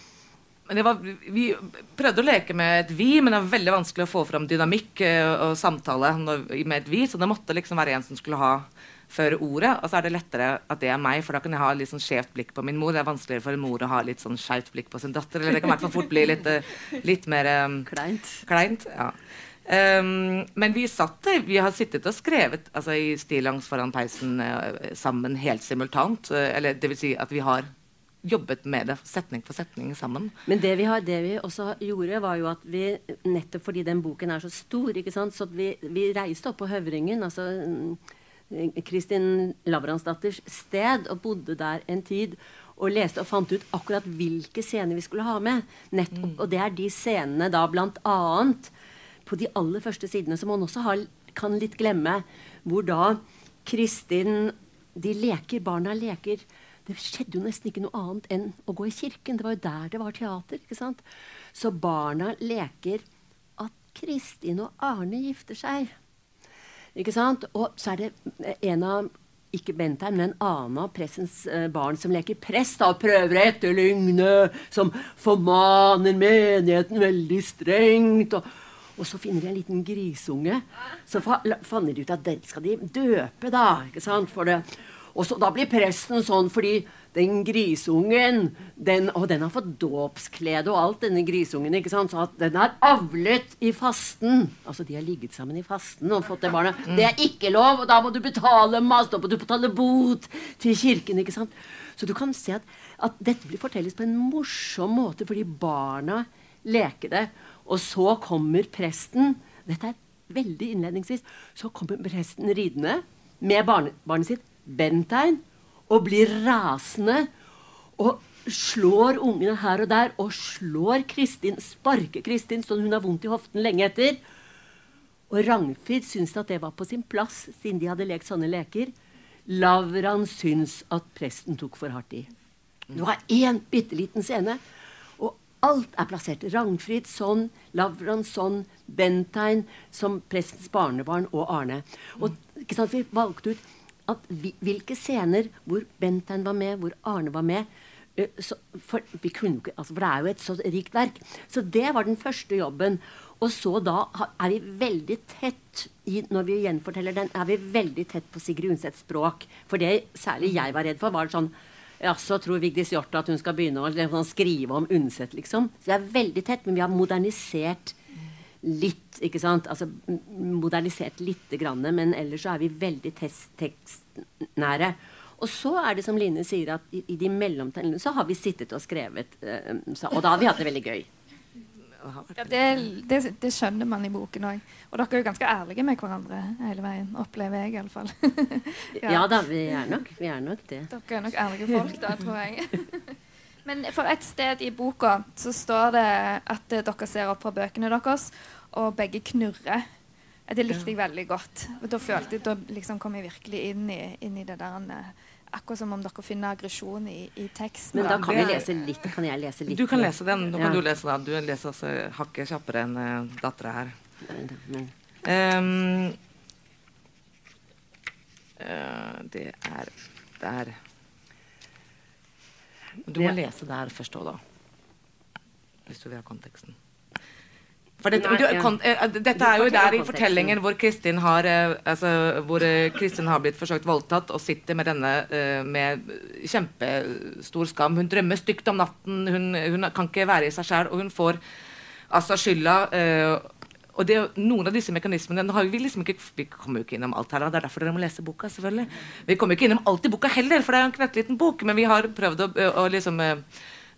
Var, vi prøvde å leke med et vi, men det var veldig vanskelig å få fram dynamikk eh, og samtale med et vi, så det måtte liksom være en som skulle ha føre ordet. Og så er det lettere at det er meg, for da kan jeg ha litt sånn skjevt blikk på min mor. Det er vanskeligere for en mor å ha litt sånn skjevt blikk på sin datter. Eller det kan i hvert fall fort bli litt, eh, litt mer um, kleint. kleint ja. Um, men vi satt Vi har sittet og skrevet altså, i stillongs foran peisen uh, sammen helt simultant. Uh, eller det vil si at vi har jobbet med det setning for setning sammen. Men det vi, har, det vi også gjorde, var jo at vi nettopp fordi den boken er så stor, ikke sant, så vi, vi reiste opp på Høvringen, altså Kristin Lavransdatters sted, og bodde der en tid. Og leste og fant ut akkurat hvilke scener vi skulle ha med. Nettopp, mm. Og det er de scenene da blant annet på de aller første sidene, som man også har, kan litt glemme, hvor da Kristin De leker, barna leker. Det skjedde jo nesten ikke noe annet enn å gå i kirken. Det var jo der det var teater. ikke sant? Så barna leker at Kristin og Arne gifter seg. Ikke sant? Og så er det en av ikke Bentheim, men en annen av pressens eh, barn som leker prest, og prøver å etterligne, som formaner menigheten veldig strengt. og og så finner de en liten grisunge. Så fanner de ut at den skal de døpe, da. ikke sant, for det. Og så, da blir presten sånn fordi den grisungen den, Og den har fått dåpsklede og alt, denne grisungen. ikke sant, Så at den er avlet i fasten. Altså, de har ligget sammen i fasten og fått det barnet. Det er ikke lov, og da må du betale masse, da må du betale bot til kirken. ikke sant? Så du kan se at, at dette blir fortelles på en morsom måte fordi barna leker det. Og så kommer presten Dette er veldig innledningsvis. Så kommer presten ridende med barne, barnet sitt, Bentein, og blir rasende. Og slår ungene her og der, og slår Kristin, sparker Kristin sånn hun har vondt i hoften lenge etter. Og Ragnfrid syntes at det var på sin plass, siden de hadde lekt sånne leker. Lavran syns at presten tok for hardt i. Det var én bitte liten scene Alt er plassert. Ragnfrid sånn, Lavran sånn, Bentein som prestens barnebarn og Arne. Og sant, Vi valgte ut at vi, hvilke scener hvor Bentheim var med, hvor Arne var med. Så, for, kunne, altså, for, det er jo et så rikt verk. Så det var den første jobben. Og så da er vi veldig tett i, når vi gjenforteller den, er vi veldig tett på Sigrid Undsets språk. For det særlig jeg var redd for, var sånn Jaså, tror Vigdis Hjorth at hun skal begynne å liksom, skrive om Undset, liksom? Så vi er veldig tett, men vi har modernisert litt, ikke sant? Altså modernisert lite grann, men ellers så er vi veldig tekstnære. Og så er det som Line sier, at i, i de mellomtellene så har vi sittet og skrevet, uh, så, og da har vi hatt det veldig gøy. Ja, det, det, det, skjønner man i boken òg. Og dere er jo ganske ærlige med hverandre hele veien. Opplever jeg iallfall. ja. ja da, vi er, nok, vi er nok det. Dere er nok ærlige folk da, tror jeg. Men for et sted i boka så står det at dere ser opp fra bøkene deres, og begge knurrer. Det likte jeg veldig godt. Og da følte jeg, da liksom kom jeg virkelig inn i, inn i det der Akkurat som om dere finner aggresjon i, i teksten. Men da kan vi lese litt. Kan jeg lese litt? Du kan lese den. Nå kan ja. du lese den. Du leser også hakket kjappere enn uh, dattera her. Um, uh, det er der. Du må lese der først òg, da. Hvis du vil ha konteksten. Det, Nei, du, kon, uh, dette er jo der i fortellingen hvor Kristin har uh, altså, hvor uh, Kristin har blitt forsøkt voldtatt og sitter med denne med kjempestor skam. Hun drømmer stygt om natten, hun, hun kan ikke være i seg sjæl, og hun får altså skylda. og det, Noen av disse mekanismene har vi liksom ikke Vi kommer jo ikke innom alt her. Da. Det er derfor dere må lese boka. selvfølgelig Vi kommer jo ikke innom alt i boka heller, for det er jo en knøttliten bok. Men vi har prøvd å, å, liksom,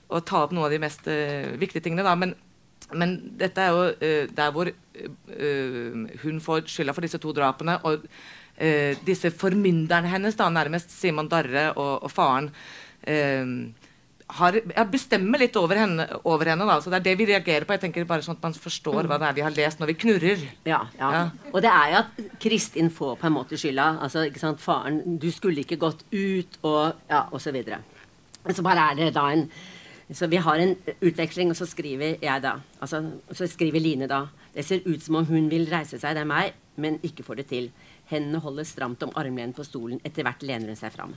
å ta opp noen av de mest viktige tingene. da, men men dette er jo uh, der hvor uh, hun får skylda for disse to drapene. Og uh, disse formynderne hennes, da, nærmest Simon Darre og, og faren, har, bestemmer litt over henne. Over henne. Så det er det vi reagerer på. Jeg tenker bare sånn at Man forstår hva det er vi har lest når vi knurrer. Ja, ja. ja. Og det er jo at Kristin får på en måte skylda. Altså, ikke sant, Faren, du skulle ikke gått ut, og ja, osv. Så, så bare er det da en så vi har en utveksling, og så skriver jeg da. Altså, så skriver Line da. Det ser ut som om hun vil reise seg, det er meg, men ikke får det til. Hendene holder stramt om armlenet på stolen. Etter hvert lener hun seg fram.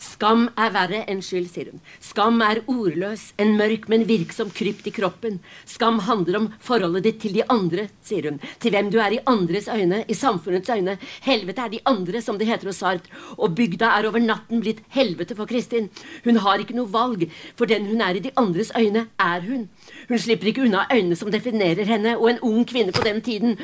Skam er verre enn skyld, sier hun. Skam er ordløs, en mørk, men virksom krypt i kroppen. Skam handler om forholdet ditt til de andre, sier hun. Til hvem du er i andres øyne, i samfunnets øyne. Helvete er de andre, som det heter hos Sart. Og bygda er over natten blitt helvete for Kristin. Hun har ikke noe valg, for den hun er i de andres øyne, er hun. Hun slipper ikke unna øynene som definerer henne, og en ung kvinne på den tiden,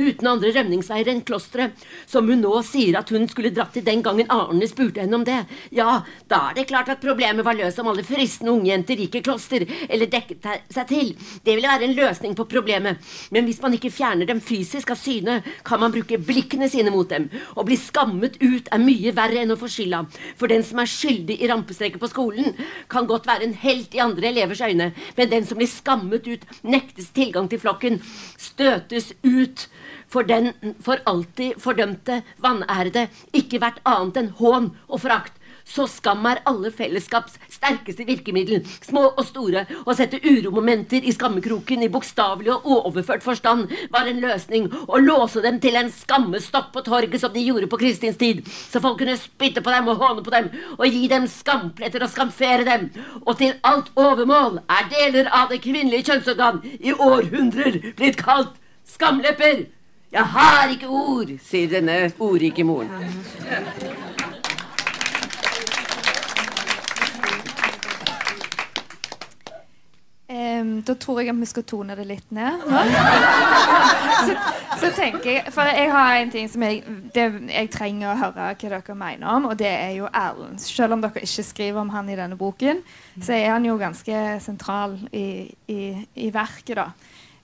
uten andre rømningsveier enn klosteret, som hun nå sier at hun skulle dratt til den gangen Arne spurte henne om det. Ja, da er det klart at problemet var løst om alle fristende ungjenter gikk i kloster eller dekket seg til. Det ville være en løsning på problemet. Men hvis man ikke fjerner dem fysisk av syne, kan man bruke blikkene sine mot dem. Å bli skammet ut er mye verre enn å få skylda. For den som er skyldig i rampestreket på skolen, kan godt være en helt i andre elevers øyne, men den som blir skammet ut, nektes tilgang til flokken, støtes ut for den for alltid fordømte, vanærede, ikke vært annet enn hån og forakt. Så skam er alle fellesskaps sterkeste virkemiddel, små og store. Å sette uromomenter i skammekroken i bokstavelig og overført forstand var en løsning. Å låse dem til en skammestokk på torget som de gjorde på Kristins tid, så folk kunne spytte på dem og håne på dem og gi dem skampletter og skamfere dem. Og til alt overmål er deler av det kvinnelige kjønnsorgan i århundrer blitt kalt skamlepper. Jeg har ikke ord, sier denne ordrike moren. Um, da tror jeg at vi skal tone det litt ned. så, så, tenker jeg For jeg har en ting som jeg, det, jeg trenger å høre hva dere mener om, og det er jo Erlend. Selv om dere ikke skriver om han i denne boken, så er han jo ganske sentral i, i, i verket. da.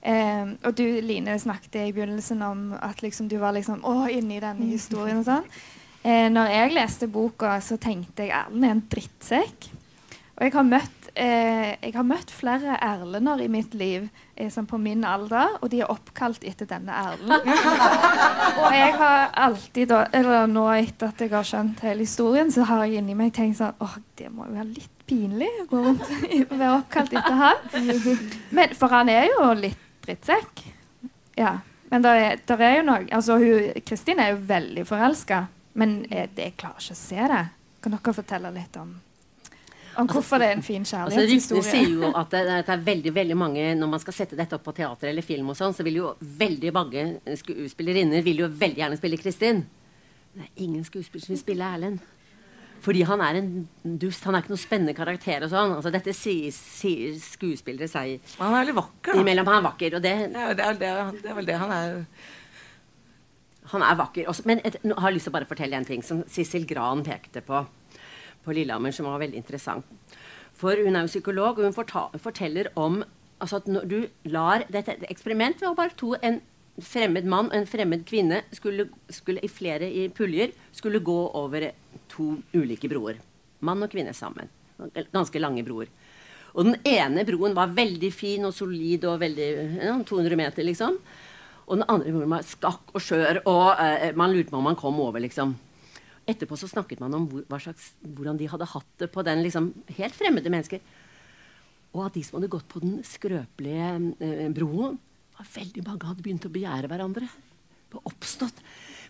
Um, og du, Line, snakket i begynnelsen om at liksom, du var liksom, å, inni denne historien. og sånn. Uh, når jeg leste boka, så tenkte jeg Erlend er en drittsekk. Og jeg har møtt eh, jeg har møtt flere Erlender i mitt liv eh, som på min alder, og de er oppkalt etter denne Erlend. og jeg har alltid, eller nå etter at jeg har skjønt hele historien, så har jeg inni meg tenkt sånn åh, det må jo være litt pinlig å gå rundt og være oppkalt etter han. Men, for han er jo litt drittsekk. Ja. Men der er, der er jo noe altså hun, Kristin er jo veldig forelska, men jeg, jeg klarer ikke å se det. Kan dere fortelle litt om om hvorfor det er en fin kjærlighetshistorie. Altså, sier jo at det, det, er veldig veldig mange Når man skal sette dette opp på teater eller film, og sånn, så vil jo veldig mange skuespillerinner vil jo veldig gjerne spille Kristin. Det er ingen skuespiller som vil spille Erlend. Fordi han er en dust. Han er ikke noen spennende karakter. og sånn. Altså, dette sier, sier skuespillere seg Han er veldig vakker. da. Imellom han er vakker. og det, det, er, det, er, det er vel det han er. Han er vakker. Også, men jeg har lyst til å bare fortelle en ting som Sissel Gran pekte på på Lillehammer som var veldig interessant. For hun er jo psykolog, og hun forteller om altså at når du lar dette et eksperiment ved bare to en fremmed mann og en fremmed kvinne skulle, skulle i flere i puljer skulle gå over to ulike broer. Mann og kvinne sammen. Ganske lange broer. Og den ene broen var veldig fin og solid og veldig ja, 200 meter, liksom. Og den andre broen var skakk og skjør, og eh, man lurte på om man kom over, liksom. Etterpå så snakket man om hvor, slags, hvordan de hadde hatt det på den liksom, helt fremmede mennesker. Og at de som hadde gått på den skrøpelige eh, broen, var veldig mange hadde begynt å begjære hverandre. Det oppstått.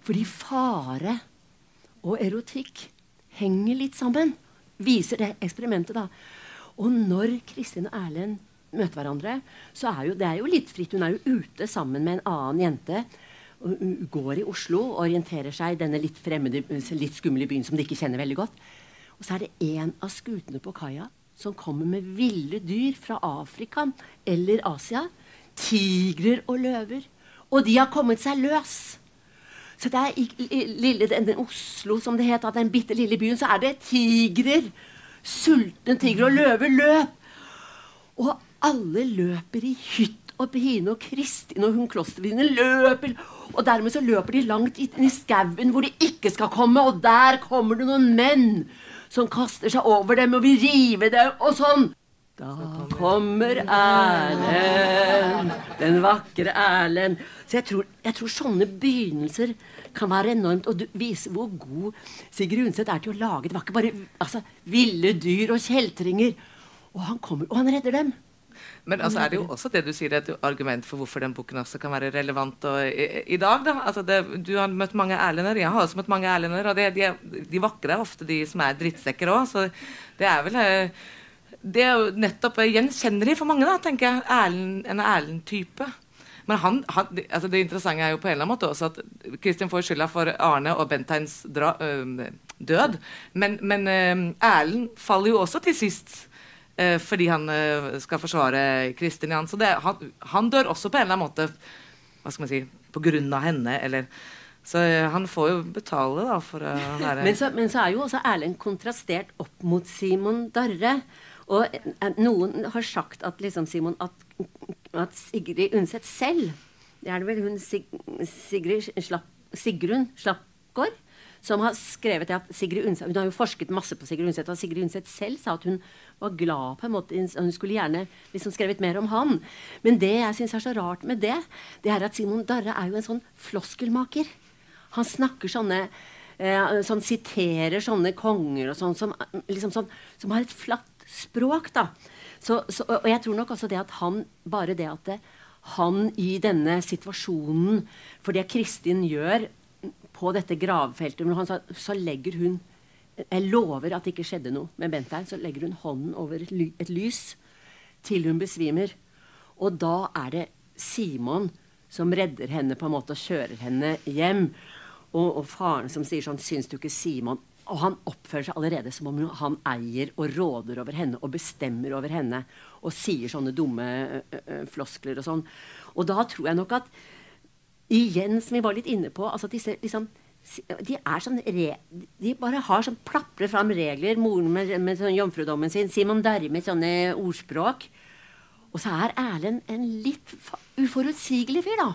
Fordi fare og erotikk henger litt sammen. Viser det eksperimentet, da. Og når Kristin og Erlend møter hverandre, så er jo det er jo litt fritt. Hun er jo ute sammen med en annen jente. Hun går i Oslo og orienterer seg i denne litt fremmede, litt skumle byen som de ikke kjenner veldig godt. Og så er det en av skutene på kaia som kommer med ville dyr fra Afrika eller Asia. Tigrer og løver. Og de har kommet seg løs. Så det er i, i lille den, Oslo, som det het, den bitte lille byen, så er det tigrer. Sultne tigre og løver løp. Og alle løper i hytt og pine, og Kristin og hun klostervenninne løper. Og dermed så løper de langt inn i skauen hvor de ikke skal komme, og der kommer det noen menn som kaster seg over dem og vil rive dem, og sånn. Da kommer Erlend, den vakre Erlend. Så jeg tror, jeg tror, sånne begynnelser kan være enormt. Og vise hvor god Sigrid Undset er til å lage Det var ikke bare altså, ville dyr og kjeltringer. Og han kommer, og han redder dem. Men altså, er det jo også det du sier, et argument for hvorfor den boken også kan være relevant i, i, dag. da. Altså det, du har møtt mange Erlender, jeg har også møtt mange Erlender. Og det, de, de vakre er ofte de som er drittsekker òg. Så det er vel eh, Det er jo nettopp gjenkjennelig for mange, da, tenker jeg. Erlend, en Erlend-type. Men han, han, altså det interessante er jo på en eller annen måte også at Kristin får skylda for Arne og Bentheins dra, øh, død. Men, men øh, Erlend faller jo også til sist øh, fordi han eh, skal forsvare Kristin Jan. Så det, han, han, dør også på en eller annen måte hva skal man si, på grunn av henne. eller så eh, han får jo betale da for å være men så, men så er jo også Erlend kontrastert opp mot Simon Darre. Og eh, noen har sagt at liksom Simon at, at Sigrid Undset selv Det er det vel hun Sig, Sigrid Slapp, Sigrun Slappgård som har skrevet at Sigrid Undset, Hun har jo forsket masse på Sigrid Undset, og Sigrid Undset selv sa at hun var glad på en måte, Hun skulle gjerne liksom skrevet mer om han. Men det jeg syns er så rart med det, det er at Simon Darre er jo en sånn floskelmaker. Han snakker sånne eh, Sånn siterer sånne konger og sånn som, liksom sånn, som har et flatt språk, da. Så, så, og jeg tror nok også det at han Bare det at det, han i denne situasjonen For det Kristin gjør på dette gravfeltet, så, så legger hun jeg lover at det ikke skjedde noe med Bentheim. Så legger hun hånden over et, ly et, lys til hun besvimer. Og da er det Simon som redder henne på en måte og kjører henne hjem. Og, og faren som sier sånn Syns du ikke Simon Og han oppfører seg allerede som om han eier og råder over henne og bestemmer over henne. Og sier sånne dumme ø, ø, floskler og sånn. Og da tror jeg nok at igjen, som vi var litt inne på, altså at disse liksom, de er sånn re, de bare har sånn plaprer fram regler. Moren med, med sånn jomfrudommen sin. Simon Derre med sånne ordspråk. Og så er Erlend en litt uforutsigelig fyr, da.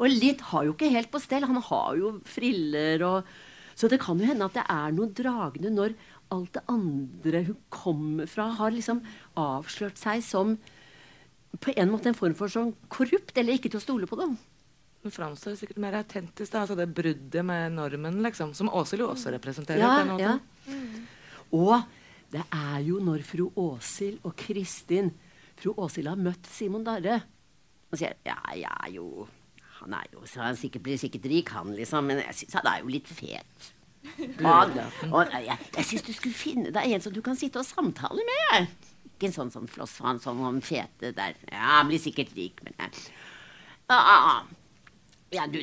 Og litt har jo ikke helt på stell. Han har jo friller og Så det kan jo hende at det er noe dragende når alt det andre hun kommer fra, har liksom avslørt seg som på en måte en form for sånn korrupt, eller ikke til å stole på. dem. Hun framstår sikkert mer autentisk. Altså det bruddet med normen, liksom, som Åshild jo også representerer. Ja, ja. Mm. Og det er jo når fru Åshild og Kristin Fru Åshild har møtt Simon Darre og sier ja, jeg ja, jo Han er jo så han sikkert, blir sikkert rik, han, liksom, men jeg syns han er jo litt fet. Og, og jeg, jeg syns du skulle finne deg en som du kan sitte og samtale med. Ikke en sånn som floss han sånn fete der. Ja, han blir sikkert rik, men jeg, ah, ja, du,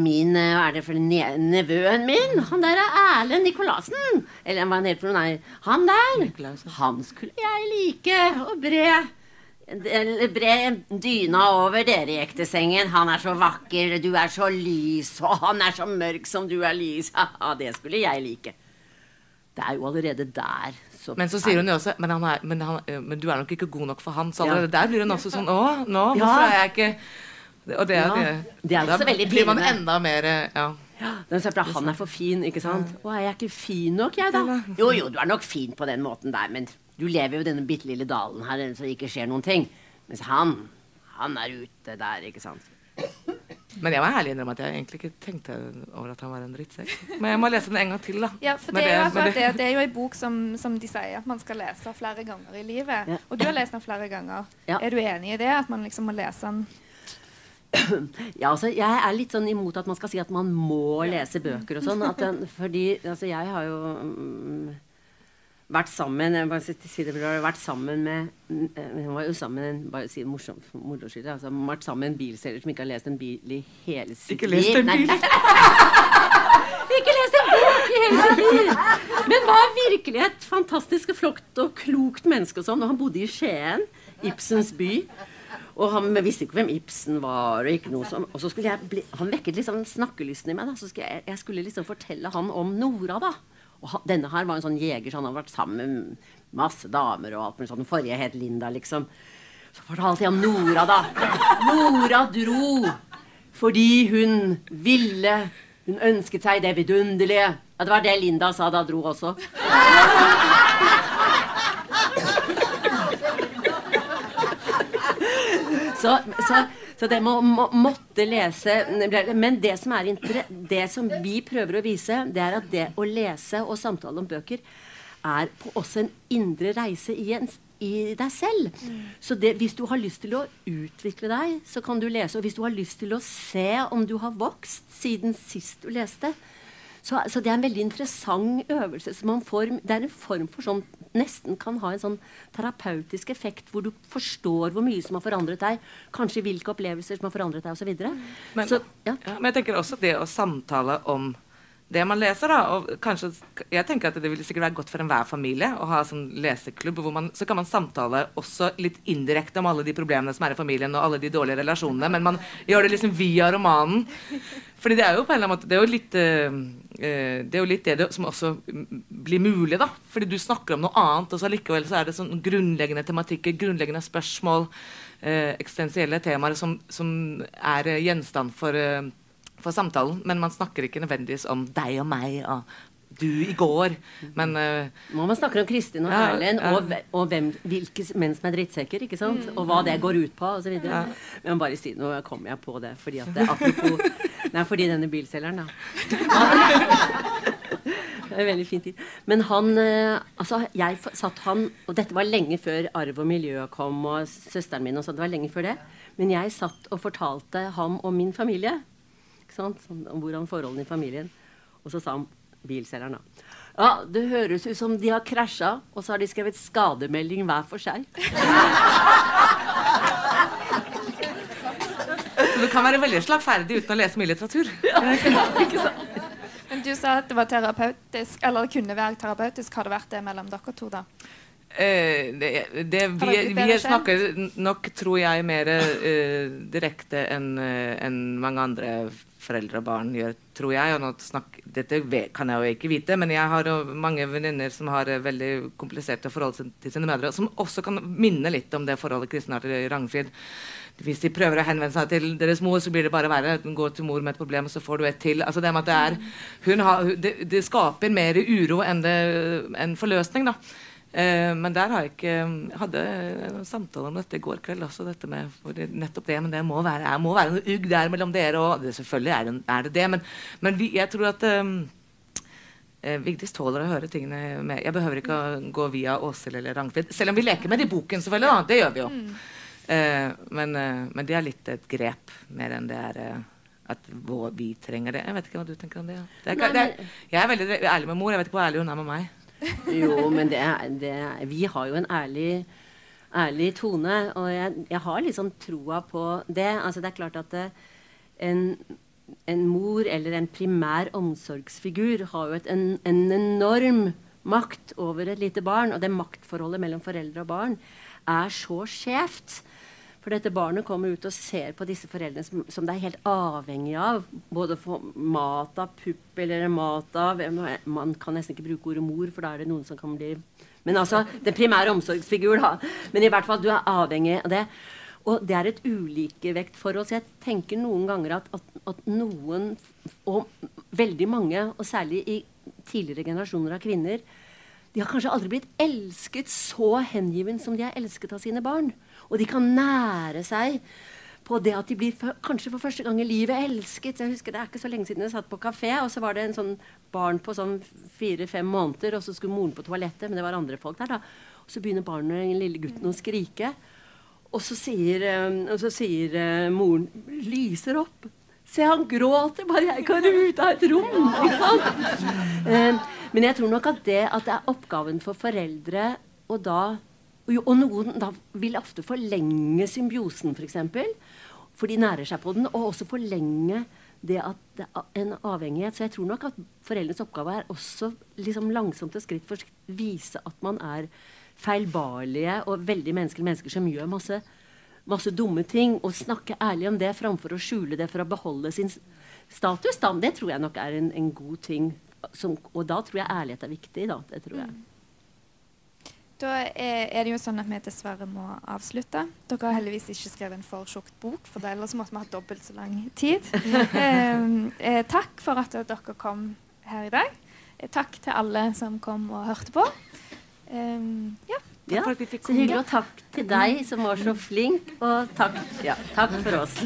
min eh, Hva er det for nevøen min? Han der er Erlend Nikolassen. Eller hva han heter for noe? Nei, han der. Han skulle jeg like. Og bre Bre dyna over dere i ektesengen. Han er så vakker, du er så lys, og han er så mørk som du er lys. Det skulle jeg like. det er jo allerede der så Men så sier hun jo også men, er, men, han, men, du er nok ikke god nok for han. Så allerede ja. der blir hun også sånn Å, nå, hvorfor er jeg ikke Og det, ja, det, det er da blir man enda mer ja. Ja, han er for fin, ikke sant? Å, er jeg ikke fin nok, jeg, da? Jo, jo, du er nok fin på den måten der, men du lever jo i denne bitte lille dalen her så det ikke skjer noen ting. Mens han, han er ute der, ikke sant. Men jeg må ærlig innrømme at jeg egentlig ikke tenkte over at han var en drittsekk. Men jeg må lese den en gang til, da. Ja, for det, er, det, det, det er jo en bok som, som, de sier at man skal lese flere ganger i livet. Ja. Og du har lest den flere ganger. Ja. Er du enig i det? At man liksom må lese den ja, altså, jeg er litt sånn imot at man skal si at man må lese bøker og sånn. fordi altså, jeg har jo um, vært sammen jeg bare si det, vært sammen med Hun var jo sammen bare si morsomt moro skyld, altså, vært sammen med en bilselger som ikke har lest en bil i hele sitt liv. Ikke lest en bil? ikke lest en bok i hele sitt liv! Men var virkelig et fantastisk flott og klokt menneske og sånn. Og han bodde i Skien, Ibsens by. Og han visste ikke hvem Ibsen var. Og ikke noe sånt. Og så skulle jeg bli, Han vekket liksom snakkelysten i meg. da, så skulle jeg, jeg, skulle liksom fortelle han om Nora. da. Og han, denne her var en sånn jeger, så han hadde vært sammen med masse damer og alt mulig sånn. Den forrige het Linda, liksom. Så fortalte jeg om Nora, da. Nora dro fordi hun ville Hun ønsket seg det vidunderlige. Ja, det var det Linda sa da dro også. Så, så, så det må, må, måtte lese Men det som, er, det som vi prøver å vise, det er at det å lese og samtale om bøker er på også en indre reise i, en, i deg selv. Mm. Så det, hvis du har lyst til å utvikle deg, så kan du lese. Og hvis du har lyst til å se om du har vokst siden sist du leste, så, så, det er en veldig interessant øvelse. Får, det er en form for sånn Nesten kan ha en sånn terapeutisk effekt, hvor du forstår hvor mye som har forandret deg. Kanskje hvilke opplevelser som har forandret deg, osv. Men, så, ja. ja, men jeg tenker også det å samtale om det man leser, da. Og kanskje, jeg tenker at det vil sikkert være godt for enhver familie å ha sånn leseklubb. hvor man, Så kan man samtale også litt indirekte om alle de problemene som er i familien, og alle de dårlige relasjonene, men man gjør det liksom via romanen. Fordi det er jo på en eller annen måte Det er jo litt, uh, det, er jo litt det, som også blir mulig, da. Fordi du snakker om noe annet, og så likevel så er det sånn grunnleggende tematikker, grunnleggende spørsmål, uh, eksistensielle temaer som, som er gjenstand for for samtalen, men man snakker ikke nødvendigvis om deg og meg og du i går. Men uh, Man snakker om Kristin og Erlend ja, ja. og, og hvem, hvilke menn som er drittsekker. ikke sant? Mm. Og hva det går ut på osv. Ja. Men bare si noe, kom jeg på det. fordi at det, apropos Nei, fordi denne bilselgeren, da. det er veldig fin tid. Men han uh, Altså, jeg satt han Og dette var lenge før Arv og miljø kom, og søsteren min og sånn. Det var lenge før det. Men jeg satt og fortalte ham om min familie Ikke sant? om hvordan forholdene i familien Og så sa han bilselgeren da ja, det høres ut som de har krasja, og så har de skrevet skademelding hver for seg. Så du kan være veldig slagferdig uten å lese mye litteratur. Ja, ikke sant? Men du sa at det var terapeutisk, eller det kunne være terapeutisk. Har det vært det mellom dere to, da? Eh, det, det, vi, vi snakker nok, tror jeg, mer eh, direkte enn eh, en mange andre foreldre og barn gjør, tror jeg. Og snakk, dette kan jeg jo ikke vite, men jeg har mange venninner som har eh, veldig kompliserte forhold til sine mødre, som også kan minne litt om det forholdet Kristin har til Ragnfrid. Hvis de prøver å henvende seg til deres mor, så blir det bare verre. Hun går til mor med et problem, så får du et til. Altså det, med at det, er, har, det, det skaper mer uro enn, det, enn forløsning. da. Eh, men der har jeg ikke Jeg hadde en samtale om dette i går kveld også. dette med nettopp det, Men det må være, det må være noe ugg der mellom dere og det, Selvfølgelig er det er det, det. Men, men vi, jeg tror at um, Vigdis tåler å høre tingene med Jeg behøver ikke å gå via Åshild eller Ragnfrid. Selv om vi leker med det i boken, selvfølgelig. da, Det gjør vi jo. Mm. Uh, men, uh, men, det er litt et grep mer enn det er uh, at vi trenger det. Jeg vet ikke hva du tenker om det. det, er, det er, jeg er veldig ærlig med mor. Jeg vet ikke hvor ærlig hun er med meg. Jo, men det er, det vi har jo en ærlig, ærlig tone, og jeg, jeg, har liksom troa på det. Altså, det er klart at en, en, mor eller en primær omsorgsfigur har jo et, en, en, enorm makt over et lite barn. Og det maktforholdet mellom foreldre og barn er så skjevt For dette barnet kommer ut og ser på disse foreldrene som, som det er helt avhengig av. Både for mat av pupp eller mat av Man kan nesten ikke bruke ordet mor, for da er det noen som kan bli Men altså, den primære omsorgsfigur, da. Men i hvert fall, du er avhengig av det. Og det er et ulikevektforhold. Så jeg tenker noen ganger at, at, at, noen, og veldig mange, og særlig i tidligere generasjoner av kvinner, de har kanskje aldri blitt elsket så hengiven som de er elsket av sine barn. Og de kan nære seg på det at de blir for, kanskje for første gang i livet elsket. Jeg husker Det er ikke så lenge siden jeg satt på kafé, og så var det en sånn barn på sånn fire-fem måneder, og så skulle moren på toalettet, men det var andre folk der. da. Og så begynner barnet, den lille gutten, å skrike. Og så sier, um, og så sier uh, moren Lyser opp. Se, han gråter. Bare jeg kommer ut av et rom. ikke sant? men jeg tror nok at det, at det er oppgaven for foreldre og da og, noen da vil ofte forlenge symbiosen, f.eks. For, eksempel, for de nærer seg på den. Og også forlenge det at det er en avhengighet. Så jeg tror nok at foreldrenes oppgave er også liksom langsomt og skritt for skritt vise at man er feilbarlige og veldig menneskelige mennesker som gjør masse, masse dumme ting. Og snakke ærlig om det framfor å skjule det for å beholde sin status. Da. Det tror jeg nok er en, en god ting. Som, og da tror jeg ærlighet er viktig. Da. Det tror jeg. Mm. Da er det jo sånn at vi dessverre må avslutte. Dere har heldigvis ikke skrevet en for tjukk bok, for ellers måtte vi hatt dobbelt så lang tid. eh, eh, takk for at dere kom her i dag. Eh, takk til alle som kom og hørte på. Eh, ja. Ja så hyggelig. Og takk til deg som var så flink. Og takk, ja, takk for oss.